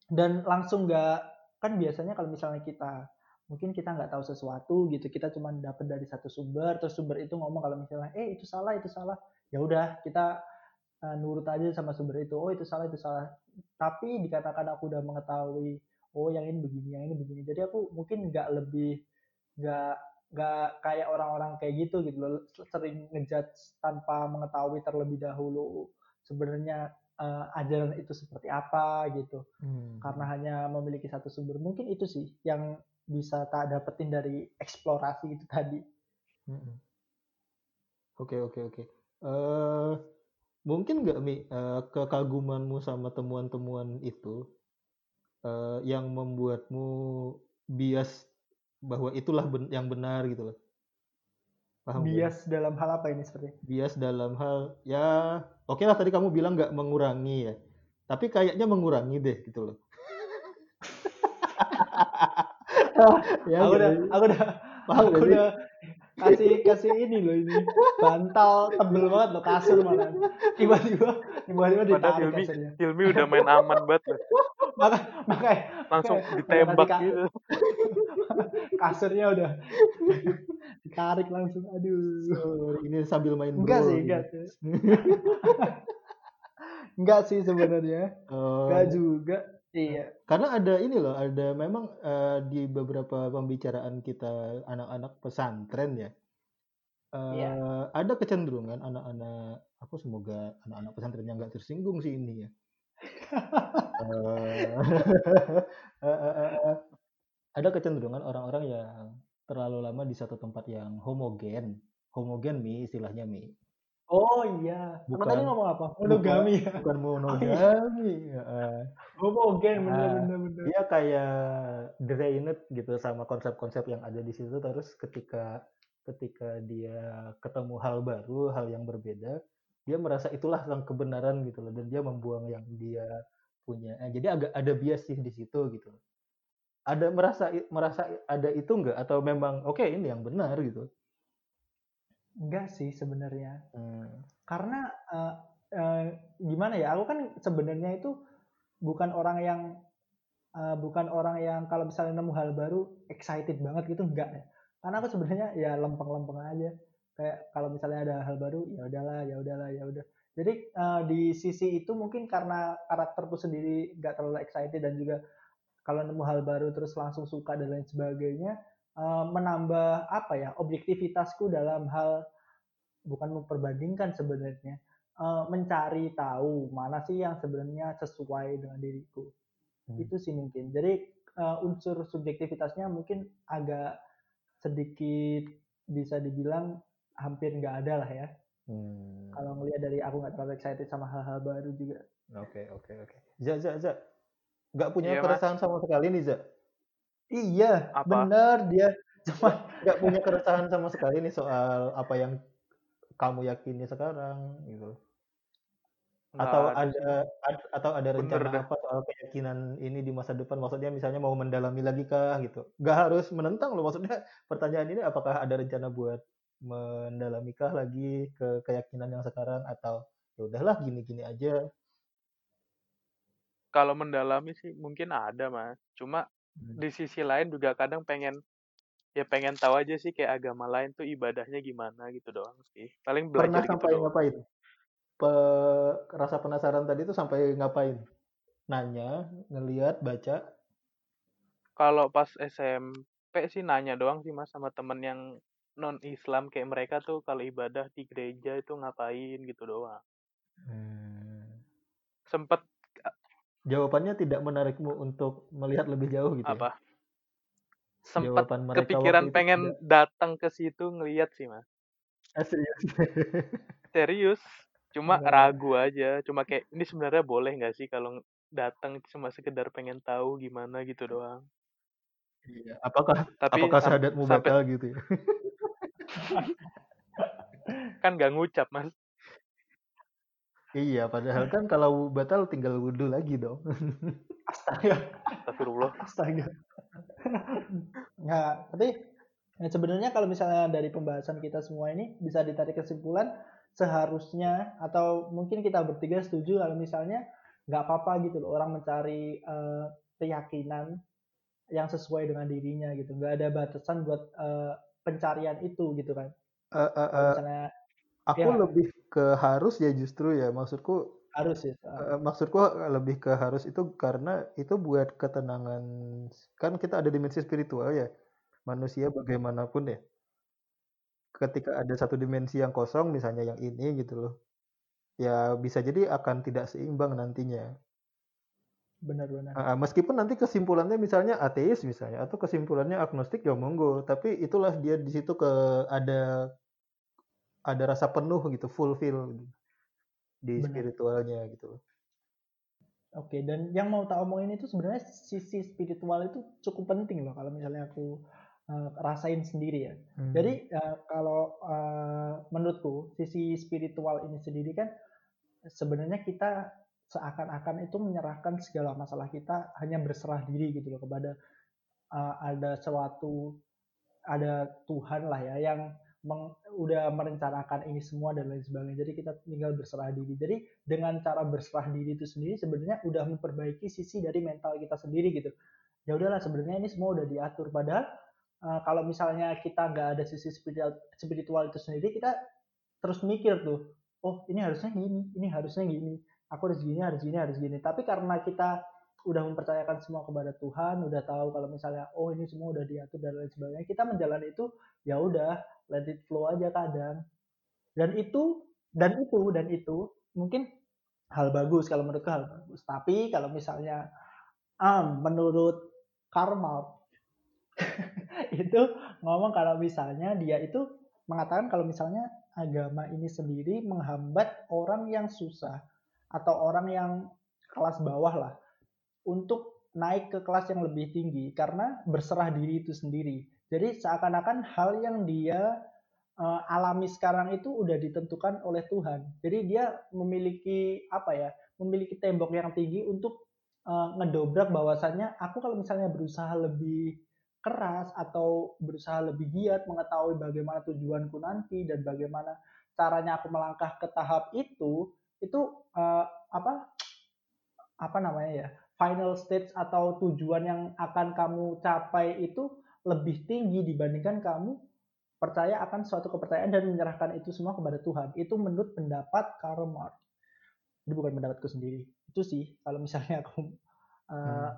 Dan langsung nggak kan biasanya kalau misalnya kita mungkin kita nggak tahu sesuatu gitu kita cuma dapat dari satu sumber terus sumber itu ngomong kalau misalnya eh itu salah itu salah. Ya udah kita uh, nurut aja sama sumber itu. Oh itu salah itu salah. Tapi dikatakan aku udah mengetahui oh yang ini begini yang ini begini. Jadi aku mungkin nggak lebih nggak nggak kayak orang-orang kayak gitu gitu loh. Sering ngejudge tanpa mengetahui terlebih dahulu sebenarnya uh, ajaran itu seperti apa gitu. Hmm. karena hanya memiliki satu sumber. Mungkin itu sih yang bisa tak dapetin dari eksplorasi itu tadi. Hmm. oke oke oke. Eh, mungkin nggak mi uh, kekagumanmu sama temuan-temuan itu uh, yang membuatmu bias bahwa itulah ben yang benar gitu loh. Paham bias ya? dalam hal apa ini seperti? Bias dalam hal ya oke okay lah tadi kamu bilang nggak mengurangi ya. Tapi kayaknya mengurangi deh gitu loh. *laughs* *laughs* ya, aku udah aku udah aku udah kasih kasih ini loh ini. Bantal tebel banget loh kasur malah. Tiba-tiba tiba-tiba ditarik Hilmi, kasurnya Hilmi udah main aman banget loh. Maka maka langsung ditembak gitu. Kasurnya udah ditarik langsung aduh. Oh, ini sambil main enggak sih enggak sih. Enggak sih sebenarnya. Oh. enggak juga Iya. Karena ada ini loh, ada memang uh, di beberapa pembicaraan kita anak-anak pesantren ya. Uh, iya. Ada kecenderungan anak-anak, aku semoga anak-anak pesantren yang nggak tersinggung sih ini ya. uh, *laughs* *laughs* ada kecenderungan orang-orang yang terlalu lama di satu tempat yang homogen, homogen mi istilahnya mi. Oh iya. Bukan, tadi ngomong apa? Monogami ya. Bukan monogami. *laughs* Oh, Homogen bener bener bener. Dia kayak drained gitu sama konsep-konsep yang ada di situ terus ketika ketika dia ketemu hal baru, hal yang berbeda, dia merasa itulah yang kebenaran gitu loh dan dia membuang yang dia punya. Eh, jadi agak ada bias sih di situ gitu. Ada merasa merasa ada itu enggak atau memang oke okay, ini yang benar gitu. Enggak sih sebenarnya. Hmm. Karena uh, uh, gimana ya? Aku kan sebenarnya itu bukan orang yang uh, bukan orang yang kalau misalnya nemu hal baru excited banget gitu enggak ya. Karena aku sebenarnya ya lempeng-lempeng aja. Kayak kalau misalnya ada hal baru ya udahlah, ya udahlah, ya udah. Jadi uh, di sisi itu mungkin karena karakterku sendiri nggak terlalu excited dan juga kalau nemu hal baru terus langsung suka dan lain sebagainya Eh, menambah apa ya objektivitasku dalam hal bukan memperbandingkan sebenarnya uh, mencari tahu mana sih yang sebenarnya sesuai dengan diriku. Hmm. itu sih mungkin. Jadi uh, unsur subjektivitasnya mungkin agak sedikit bisa dibilang hampir nggak ada lah ya. Hmm. kalau ngelihat dari aku nggak terlalu excited sama hal-hal baru juga. Oke okay, oke okay, oke. Okay. Za Za Za nggak punya iya, keresahan sama sekali nih Za Iya, Apa? benar dia *laughs* cuma nggak punya keresahan sama sekali nih soal apa yang kamu yakini sekarang gitu. Atau ada, ada atau ada rencana Bener apa soal keyakinan ini di masa depan? Maksudnya misalnya mau mendalami lagi kah gitu? Gak harus menentang loh. Maksudnya *laughs* pertanyaan ini apakah ada rencana buat mendalami kah lagi ke keyakinan yang sekarang atau ya udahlah gini-gini aja? Kalau mendalami sih mungkin ada mas. Cuma. Di sisi lain juga kadang pengen ya pengen tahu aja sih kayak agama lain tuh ibadahnya gimana gitu doang sih. Paling belajar Pernah gitu sampai doang. ngapain? Pe rasa penasaran tadi tuh sampai ngapain? Nanya, ngelihat, baca. Kalau pas SMP sih nanya doang sih Mas sama temen yang non Islam kayak mereka tuh kalau ibadah di gereja itu ngapain gitu doang. Hmm. Sempet jawabannya tidak menarikmu untuk melihat lebih jauh gitu. Ya? Apa? Ya? Sempat kepikiran pengen tidak... datang ke situ ngelihat sih mas. Ah, serius? *laughs* serius. Cuma nah. ragu aja. Cuma kayak ini sebenarnya boleh nggak sih kalau datang cuma sekedar pengen tahu gimana gitu doang. Iya. Apakah Tapi, apakah syahadatmu sampai... batal gitu ya? *laughs* kan gak ngucap mas. Iya, padahal kan kalau batal tinggal wudhu lagi dong. Astaga. Astagfirullah. Astaga. *laughs* Nah, tapi ya sebenarnya kalau misalnya dari pembahasan kita semua ini bisa ditarik kesimpulan seharusnya atau mungkin kita bertiga setuju kalau misalnya nggak apa-apa gitu loh orang mencari uh, keyakinan yang sesuai dengan dirinya gitu nggak ada batasan buat uh, pencarian itu gitu kan uh, uh, uh, misalnya Aku ya. lebih ke harus ya justru ya. Maksudku harus ya. Uh, maksudku lebih ke harus itu karena itu buat ketenangan kan kita ada dimensi spiritual ya. Manusia bagaimanapun ya. Ketika ada satu dimensi yang kosong misalnya yang ini gitu loh ya bisa jadi akan tidak seimbang nantinya. Benar-benar uh, meskipun nanti kesimpulannya misalnya ateis misalnya atau kesimpulannya agnostik ya monggo. Tapi itulah dia di situ ke ada ada rasa penuh gitu, fulfill gitu, di Bener. spiritualnya gitu. Oke, dan yang mau tak omongin itu sebenarnya sisi spiritual itu cukup penting loh kalau misalnya aku uh, rasain sendiri ya. Hmm. Jadi uh, kalau uh, menurutku sisi spiritual ini sendiri kan sebenarnya kita seakan-akan itu menyerahkan segala masalah kita hanya berserah diri gitu loh kepada uh, ada suatu ada Tuhan lah ya yang meng, udah merencanakan ini semua dan lain sebagainya. Jadi kita tinggal berserah diri. Jadi dengan cara berserah diri itu sendiri sebenarnya udah memperbaiki sisi dari mental kita sendiri gitu. Ya udahlah sebenarnya ini semua udah diatur. Padahal uh, kalau misalnya kita nggak ada sisi spiritual, spiritual itu sendiri, kita terus mikir tuh, oh ini harusnya gini, ini harusnya gini aku harus gini harus gini harus gini tapi karena kita udah mempercayakan semua kepada Tuhan udah tahu kalau misalnya oh ini semua udah diatur dan lain sebagainya kita menjalani itu ya udah let it flow aja kadang dan itu dan itu dan itu mungkin hal bagus kalau menurutku hal bagus tapi kalau misalnya um, menurut Karmal *laughs* itu ngomong kalau misalnya dia itu mengatakan kalau misalnya agama ini sendiri menghambat orang yang susah atau orang yang kelas bawah lah untuk naik ke kelas yang lebih tinggi karena berserah diri itu sendiri. Jadi seakan-akan hal yang dia uh, alami sekarang itu udah ditentukan oleh Tuhan. Jadi dia memiliki apa ya? Memiliki tembok yang tinggi untuk uh, ngedobrak bahwasannya aku kalau misalnya berusaha lebih keras atau berusaha lebih giat mengetahui bagaimana tujuanku nanti dan bagaimana caranya aku melangkah ke tahap itu itu uh, apa apa namanya ya final stage atau tujuan yang akan kamu capai itu lebih tinggi dibandingkan kamu percaya akan suatu kepercayaan dan menyerahkan itu semua kepada Tuhan. Itu menurut pendapat Karl Marx. Ini bukan pendapatku sendiri. Itu sih kalau misalnya aku uh, hmm.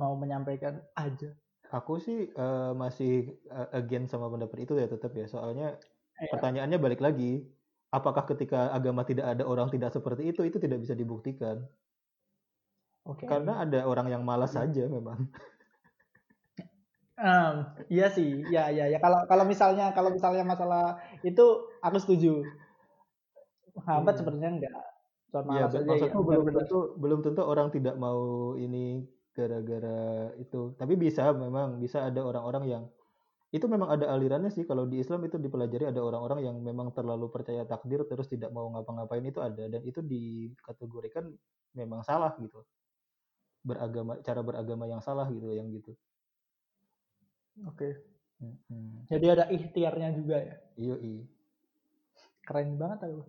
mau menyampaikan aja. Aku sih uh, masih uh, again sama pendapat itu ya tetap ya. Soalnya ya. pertanyaannya balik lagi, apakah ketika agama tidak ada orang tidak seperti itu itu tidak bisa dibuktikan okay. karena ada orang yang malas iya. saja memang *laughs* um, iya sih ya ya ya. Kalau kalau misalnya kalau misalnya masalah itu aku setuju. Hambat hmm. sebenarnya enggak Iya, maksudku ya, belum tentu belum tentu orang tidak mau ini gara-gara itu. Tapi bisa memang bisa ada orang-orang yang itu memang ada alirannya sih. Kalau di Islam itu dipelajari ada orang-orang yang memang terlalu percaya takdir terus tidak mau ngapa-ngapain itu ada. Dan itu dikategorikan memang salah gitu. Beragama cara beragama yang salah gitu yang gitu oke. Okay. hmm. jadi ada ikhtiarnya juga ya? Iya iya keren banget aku.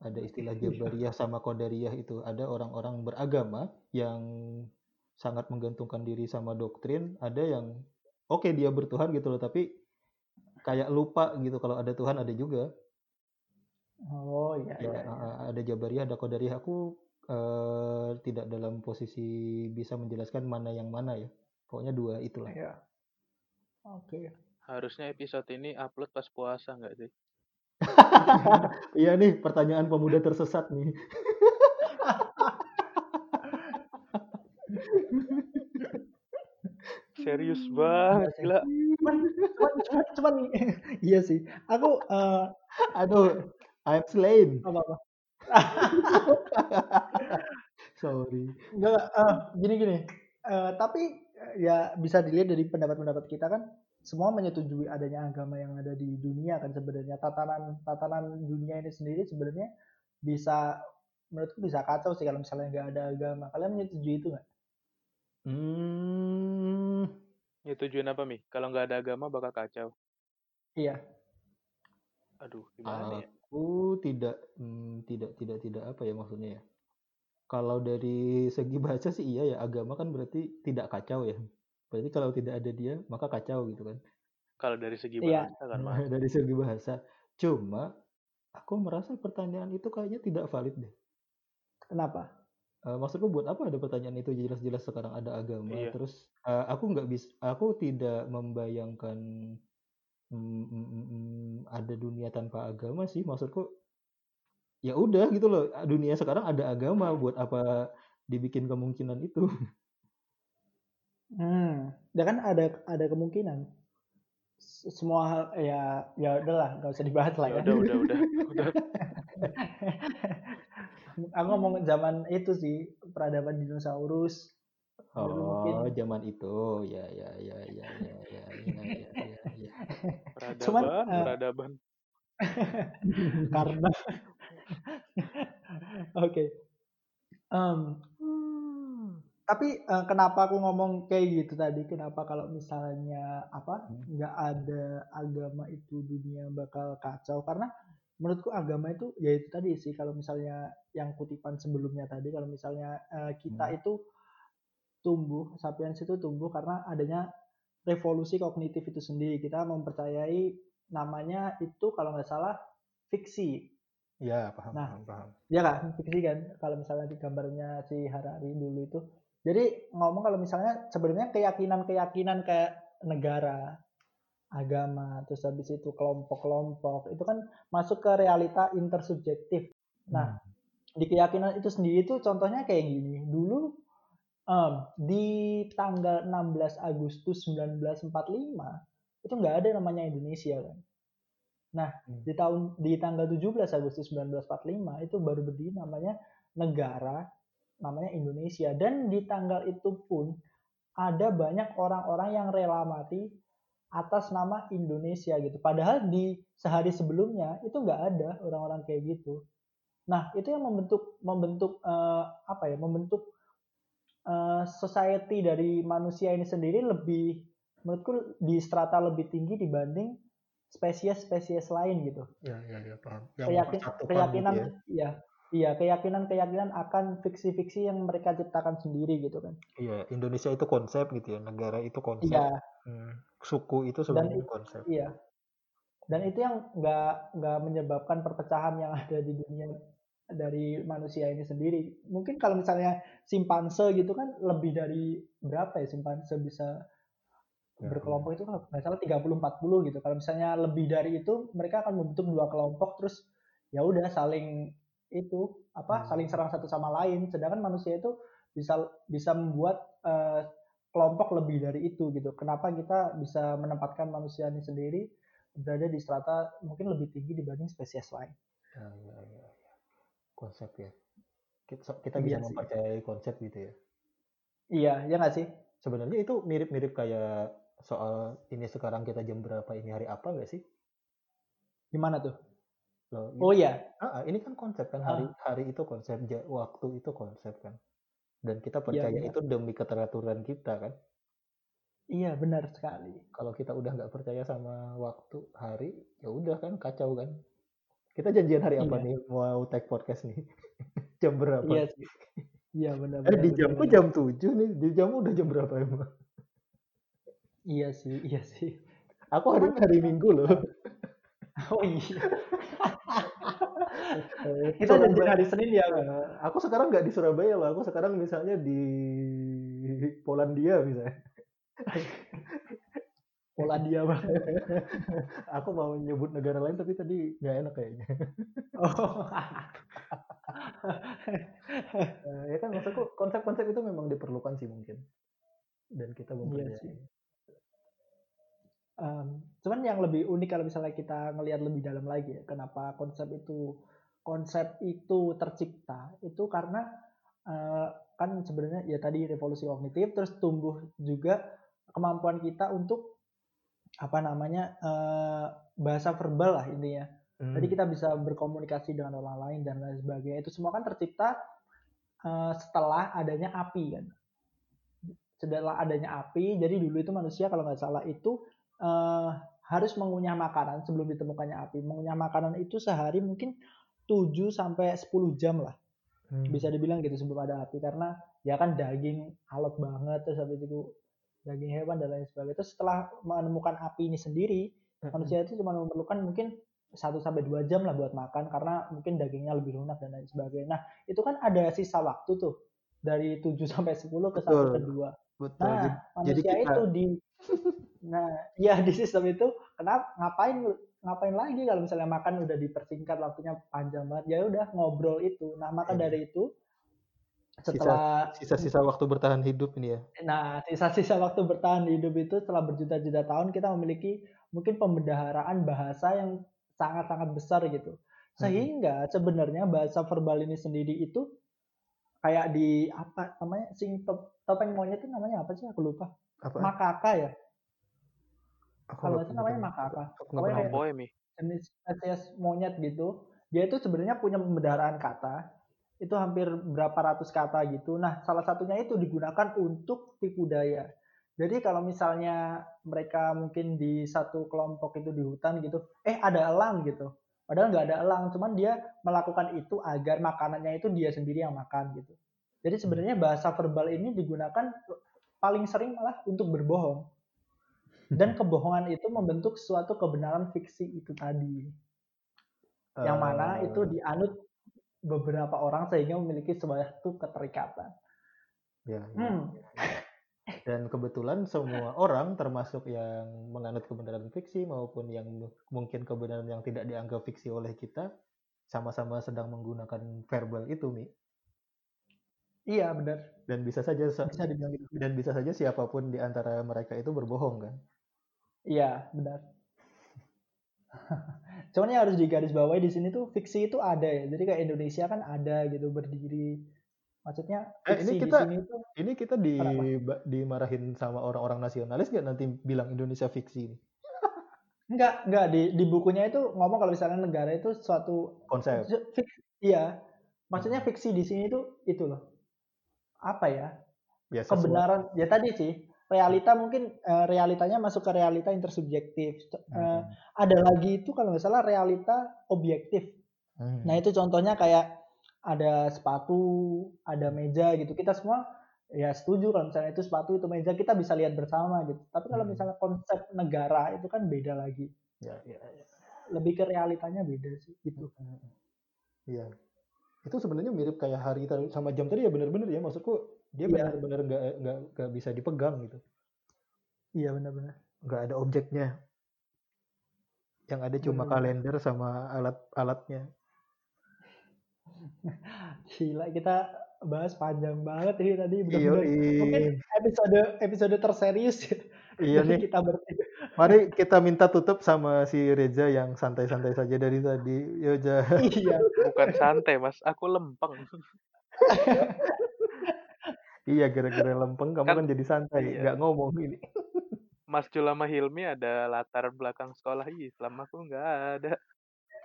Ada istilah *laughs* Jabariyah sama Qadariyah itu. Ada orang-orang beragama yang sangat menggantungkan diri sama doktrin. Ada yang oke okay, dia bertuhan gitu loh tapi kayak lupa gitu. Kalau ada Tuhan ada juga. Oh iya, ya, iya, iya. ada Jabariyah ada Qadariyah. Aku uh, tidak dalam posisi bisa menjelaskan mana yang mana ya. Pokoknya dua itulah. Ya. Oke okay. harusnya episode ini upload pas puasa nggak sih *laughs* iya nih pertanyaan pemuda tersesat nih *laughs* Serius banget, gila. Cuman, cuman, cuman, cuman *laughs* iya sih. Aku, uh, aduh, I'm slain. Apa apa. Sorry. Enggak, uh, gini gini. Uh, tapi ya bisa dilihat dari pendapat-pendapat kita kan semua menyetujui adanya agama yang ada di dunia kan sebenarnya tatanan tatanan dunia ini sendiri sebenarnya bisa menurutku bisa kacau sih kalau misalnya nggak ada agama kalian menyetujui itu nggak? Hmm. Ya tujuan apa Mi? Kalau nggak ada agama bakal kacau. Iya. Aduh, gimana ya? Aku tidak hmm, tidak tidak tidak apa ya maksudnya ya. Kalau dari segi bahasa sih iya ya, agama kan berarti tidak kacau ya. Berarti kalau tidak ada dia, maka kacau gitu kan. Kalau dari segi iya. bahasa kan Mas. *laughs* dari segi bahasa. Cuma aku merasa pertanyaan itu kayaknya tidak valid deh. Kenapa? Uh, maksudku buat apa ada pertanyaan itu jelas-jelas sekarang ada agama iya. terus uh, aku nggak bisa aku tidak membayangkan mm, mm, mm, ada dunia tanpa agama sih maksudku ya udah gitu loh dunia sekarang ada agama buat apa dibikin kemungkinan itu hmm ya kan ada ada kemungkinan semua hal ya ya udahlah nggak usah dibahas lah ya udah udah udah, udah. *laughs* aku ngomong zaman itu sih peradaban dinosaurus oh mungkin. zaman itu ya ya ya ya ya ya, ya. iya, iya. Peradaban, Cuman, eh, peradaban. *laughs* karena *laughs* oke. Em, tapi eh, kenapa aku ngomong kayak gitu tadi? Kenapa kalau misalnya apa Hmm. nggak ada agama itu dunia bakal kacau? Karena menurutku agama itu ya itu tadi sih kalau misalnya yang kutipan sebelumnya tadi kalau misalnya eh, kita Hmm. itu tumbuh sapiens itu tumbuh karena adanya revolusi kognitif itu sendiri. Kita mempercayai namanya itu kalau nggak salah fiksi Ya, paham, Nah, paham, paham. ya kan? Fiksi kan? Kalau misalnya di gambarnya si Harari dulu itu. Jadi ngomong kalau misalnya sebenarnya keyakinan-keyakinan kayak negara agama terus habis itu kelompok-kelompok itu kan masuk ke realita intersubjektif. Nah di keyakinan itu sendiri itu contohnya kayak gini. Dulu em, di tanggal 16 Agustus 1945 itu nggak ada namanya Indonesia kan nah Hmm. di tahun di tanggal 17 Agustus 1945 itu baru berdiri namanya negara namanya Indonesia. Dan di tanggal itu pun ada banyak orang-orang yang rela mati atas nama Indonesia gitu. Padahal di sehari sebelumnya itu nggak ada orang-orang kayak gitu. Nah itu yang membentuk membentuk eh, apa ya membentuk eh, society dari manusia ini sendiri lebih menurutku di strata lebih tinggi dibanding spesies-spesies lain gitu Ya, ya, ya, paham. keyakin, mempersatukan keyakinan gitu ya. iya iya keyakinan keyakinan akan fiksi-fiksi yang mereka ciptakan sendiri gitu kan Iya, Indonesia itu konsep gitu ya, negara itu konsep. iya Hmm, Suku itu Dan sebenarnya konsep. iya dan itu yang nggak nggak menyebabkan perpecahan yang ada di dunia dari manusia ini sendiri mungkin kalau misalnya simpanse gitu kan lebih dari berapa ya simpanse bisa Ya, berkelompok itu kalau nggak salah 30-40 gitu kalau misalnya lebih dari itu mereka akan membentuk dua kelompok terus ya udah saling itu apa Hmm. saling serang satu sama lain sedangkan manusia itu bisa bisa membuat eh, kelompok lebih dari itu gitu kenapa kita bisa menempatkan manusia ini sendiri berada di strata mungkin lebih tinggi dibanding spesies lain Ya, ya, ya, ya. Konsep ya. Kita, kita Iya bisa sih. mempercayai konsep gitu ya. iya ya nggak sih Sebenarnya itu mirip-mirip kayak soal ini sekarang kita jam berapa, ini hari apa nggak sih? gimana tuh? Loh, oh iya. Ah, ah, ini kan konsep kan hari hari itu konsep waktu itu konsep kan. Dan kita percaya benar. itu demi keteraturan kita kan. Iya benar sekali. Kalau kita udah nggak percaya sama waktu hari ya udah kan kacau kan. Kita janjian hari apa Iya. nih mau take podcast nih? *laughs* Jam berapa? Iya sih. Iya benar eh benar, di jamku jam 7 nih di jammu udah jam berapa emang iya sih iya sih. Aku hari hari minggu loh. *laughs* Oh iya. *laughs* Kita janjian hari Senin ya. Aku sekarang nggak di Surabaya loh. Aku sekarang misalnya di Polandia misalnya. *laughs* Polandia bang. aku mau nyebut negara lain tapi tadi nggak enak kayaknya. Oh. Eh, ya kan maksudku konsep-konsep itu memang diperlukan sih mungkin. Dan kita Iya mempercayai sih. Em, cuman yang lebih unik kalau misalnya kita ngelihat lebih dalam lagi ya, kenapa konsep itu konsep itu tercipta itu karena eh, kan sebenarnya ya tadi revolusi kognitif terus tumbuh juga kemampuan kita untuk apa namanya eh, bahasa verbal lah intinya. Hmm. Jadi kita bisa berkomunikasi dengan orang lain dan lain sebagainya. Itu semua kan tercipta eh, setelah adanya api kan. Setelah adanya api, jadi dulu itu manusia kalau nggak salah itu eh, harus mengunyah makanan sebelum ditemukannya api. Mengunyah makanan itu sehari mungkin 7 sampai 10 jam lah. Hmm. Bisa dibilang gitu sebelum ada api karena ya kan daging alot banget terus habis itu daging hewan dan lain sebagainya. Terus setelah menemukan api ini sendiri, Hmm. manusia itu cuma memerlukan mungkin 1 sampai 2 jam lah buat makan karena mungkin dagingnya lebih lunak dan lain sebagainya. Nah, itu kan ada sisa waktu tuh dari 7 sampai 10 ke Betul. satu ke 2. Betul Nah, Jadi- manusia kita- itu di Nah, *laughs* ya di sistem itu kenapa ngapain ngapain lagi kalau misalnya makan udah dipersingkat waktunya panjang banget ya udah ngobrol itu. Nah, maka Iya. dari itu setelah sisa-sisa waktu bertahan hidup ini ya Nah, sisa-sisa waktu bertahan hidup itu setelah berjuta-juta tahun kita memiliki mungkin pembendaharaan bahasa yang sangat-sangat besar gitu. Sehingga sebenarnya bahasa verbal ini sendiri itu kayak di apa namanya sing top- topeng monyet itu namanya apa sih? Aku lupa. apa? Makaka ya. Aku kalau itu namanya dengar. maka apa Aku nggak pokoknya pernah kayak jenis spesies monyet gitu. Dia itu sebenarnya punya pembedaraan kata. Itu hampir berapa ratus kata gitu. Nah salah satunya itu digunakan untuk tipu daya. Jadi kalau misalnya mereka mungkin di satu kelompok itu di hutan gitu eh ada elang gitu padahal nggak ada elang cuman dia melakukan itu agar makanannya itu dia sendiri yang makan gitu. Jadi sebenarnya bahasa verbal ini digunakan paling sering malah untuk berbohong. Dan kebohongan itu membentuk suatu kebenaran fiksi itu tadi. Yang mana itu Eh, dianut beberapa orang sehingga memiliki suatu keterikatan. ya, ya. Hmm, Dan kebetulan semua orang termasuk yang menganut kebenaran fiksi maupun yang mu- mungkin kebenaran yang tidak dianggap fiksi oleh kita sama-sama sedang menggunakan verbal itu, Mi. iya benar, Dan bisa saja sa- bisa dibilang gitu. dan bisa saja siapa pun di antara mereka itu berbohong kan. Iya benar. *laughs* Cuman yang harus digarisbawahi di sini tuh fiksi itu ada ya. Jadi kayak Indonesia kan ada gitu berdiri. Maksudnya Eh, ini fiksi di kita- sini tuh Ini kita di ba- dimarahin sama orang-orang nasionalis nggak nanti bilang Indonesia fiksi ini? enggak enggak di di bukunya itu ngomong kalau misalnya negara itu suatu Konsep. fik- iya. Maksudnya fiksi di sini tuh itu loh. Apa ya? Sesuatu- kebenaran ya tadi sih realita mungkin eh, realitanya masuk ke realita intersubjektif Eh, Hmm. ada lagi itu kalau salah realita objektif Hmm. nah itu contohnya kayak ada sepatu ada meja gitu kita semua ya setuju kalau misalnya itu sepatu itu meja kita bisa lihat bersama gitu tapi kalau Hmm. misalnya konsep negara itu kan beda lagi Ya, ya, ya. lebih ke realitanya beda sih gitu Iya. Itu sebenarnya mirip kayak hari tadi sama jam tadi ya bener-bener ya maksudku dia Iya. benar-benar nggak nggak nggak bisa dipegang gitu. iya benar-benar Nggak ada objeknya. Yang ada cuma Bener. kalender sama alat-alatnya. Gila kita bahas panjang banget ini tadi Iya, benar-benar mungkin iya. episode episode terserius Iya dari nih. kita bertiga Mari kita minta tutup sama si Reza yang santai-santai saja dari tadi. Yo, Ja. iya Bukan santai, Mas. Aku lempeng. Iya, gara-gara lempeng kamu Kan- kan jadi santai, iya. nggak ngomong ini. Mas Jul sama Hilmi ada latar belakang sekolah Islam. Aku nggak ada.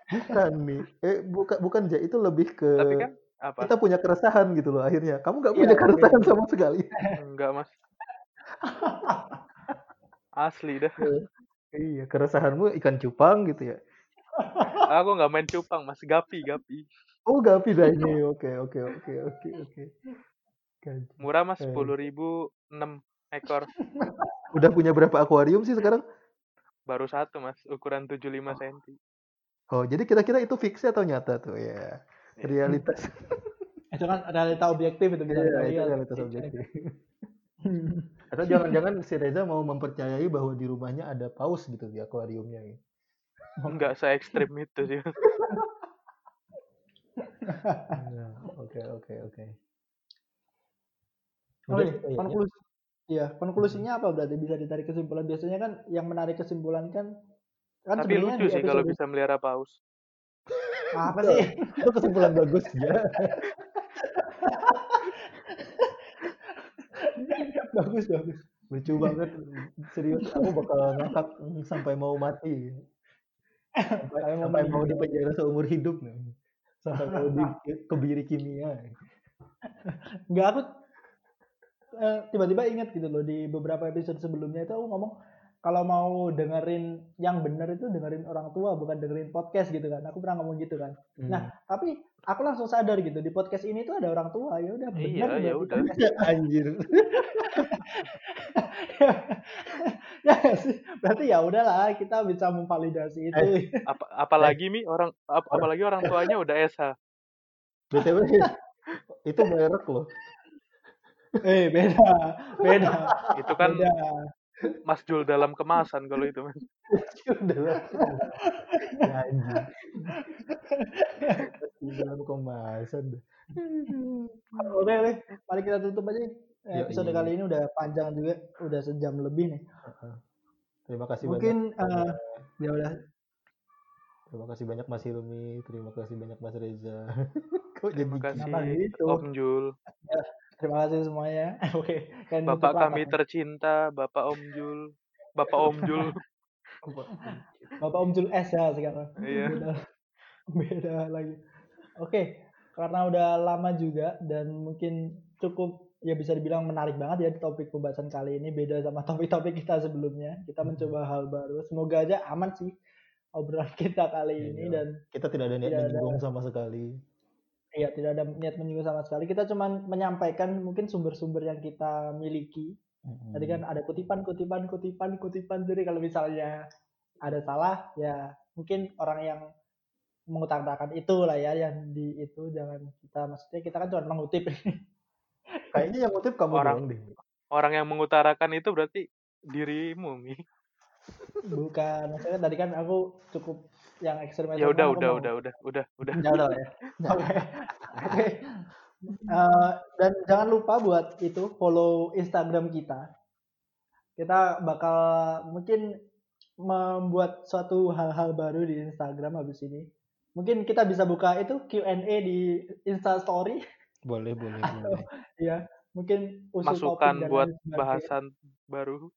Bukan nih. Eh, bukan bukan Ja, itu lebih ke Tapi kan apa? kita punya keresahan gitu loh akhirnya. Kamu nggak Iya, punya iya. keresahan sama sekali. Enggak, Mas. Asli dah. Iya, keresahanmu ikan cupang gitu ya. Aku nggak main cupang, Mas. Gapi, gapi. Oh, gak pindah ini. Oke, oke, oke, oke, oke. Murah, Mas. Eh. Sepuluh ribu enam ekor. Udah punya berapa akuarium sih sekarang? Baru satu, Mas. Ukuran 75 cm. Oh, jadi kira-kira itu fiksi atau nyata tuh ya? Iya. Realitas. *laughs* itu kan realita objektif itu bisa Iya, kita itu realitas objektif. *laughs* Atau jangan-jangan si Reza mau mempercayai bahwa di rumahnya ada paus gitu di akuariumnya. gitu. Enggak se ekstrim itu sih. Nah, Oke, oke, oke. Oh, iya, konklusi Iya, konklusinya apa berarti bisa ditarik kesimpulan? Biasanya kan yang menarik kesimpulan kan kan Tapi lucu di sih kalau bisa melihara paus. apa sih? *laughs* Itu kesimpulan bagus ya. *laughs* bagus bagus. Lucu banget. Serius, aku bakal ngakak sampai mau mati. Sampai, Sampai mau sampai mau meninggal. dipenjara seumur hidup nih. Sampai mau dikebiri *laughs* kimia. Enggak aku eh, tiba-tiba ingat gitu loh di beberapa episode sebelumnya itu aku ngomong kalau mau dengerin yang benar itu dengerin orang tua bukan dengerin podcast gitu kan. Aku pernah ngomong gitu kan. Hmm. Nah, tapi aku langsung sadar gitu di podcast ini tuh ada orang tua ya udah Iya, benar ya udah. *laughs* anjir. *laughs* ya sih berarti ya udahlah kita bisa memvalidasi itu Apa, apalagi mi orang ap- apalagi orang tuanya udah SH. BTW itu merek loh. eh beda beda Itu kan beda Mas Jul dalam kemasan kalau itu, Mas. Ya, anjir. Masih dalam kemasan. oke deh mari kita tutup aja Eh, Yoi. episode kali ini udah panjang juga udah sejam lebih nih Terima kasih mungkin banyak. eh, ya udah Terima kasih banyak Mas Hilmi, terima kasih banyak Mas Reza. *laughs* Kok jadi Terima kasih kenapa gitu? Om Jul. Terima kasih semuanya *laughs* oke kalian Bapak kami apa? tercinta, Bapak Om Jul. *laughs* Bapak Om Jul. Bapak Om Jul S ya sekarang. Iya. Beda, beda lagi. Oke, karena udah lama juga dan mungkin cukup ya bisa dibilang menarik banget ya di topik pembahasan kali ini beda sama topik-topik kita sebelumnya. Kita Hmm. mencoba hal baru. Semoga aja aman sih obrolan *laughs* kita kali ini Iya. dan Kita tidak ada niat menyinggung sama sekali. Iya, tidak ada niat menyinggung sama sekali. Kita cuma menyampaikan mungkin sumber-sumber yang kita miliki. Tadi kan ada kutipan, kutipan, kutipan, kutipan. Jadi kalau misalnya ada salah, ya mungkin orang yang mengutarakan itu lah ya, yang di itu jangan kita maksudnya kita kan cuma mengutip. *laughs* Kayaknya yang ngutip kamu Orang- deh. Orang yang mengutarakan itu berarti dirimu, Mi. Bukan, maksudnya tadi kan aku cukup yang ekstrem. Ya udah, udah, udah, udah, *laughs* udah, udah. Ya udah *laughs* ya. Oke. Oke. Eh, dan jangan lupa buat itu follow Instagram kita. Kita bakal mungkin membuat suatu hal-hal baru di Instagram habis ini. Mungkin kita bisa buka itu Q&A di Insta Story. Boleh, boleh, *laughs* Atau- boleh. Ya, mungkin usul Masukan buat bahasan baru.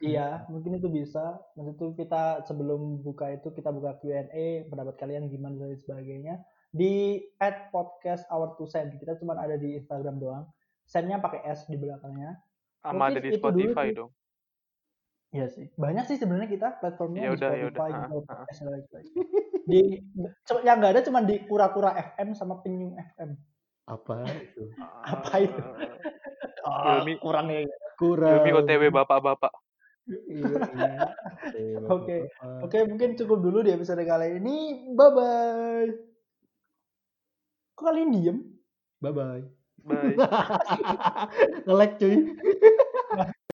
Iya, mungkin itu bisa. Maksud itu kita sebelum buka itu kita buka Q&A, pendapat kalian gimana dan sebagainya. Di at podcast hour to send. Kita cuma ada di Instagram doang. Sendnya pakai S di belakangnya. Sama ada di Spotify dong. Iya sih. Banyak sih sebenarnya kita platformnya Ya di ya Spotify, udah. Google Ah, ah. Podcast dan lain sebagainya. Di cuma- yang nggak ada cuma di Kura-Kura FM sama Penyung FM. Apa itu? Apa itu? Ah, *laughs* Ilmi- kurang ya. Kurang. Ilmi OTW bapak-bapak. Iya, iya. Oke. Oke, mungkin cukup dulu di episode kali ini. Bye bye. Kok kalian diem? Bye bye. *laughs* Bye. Nge-lag cuy.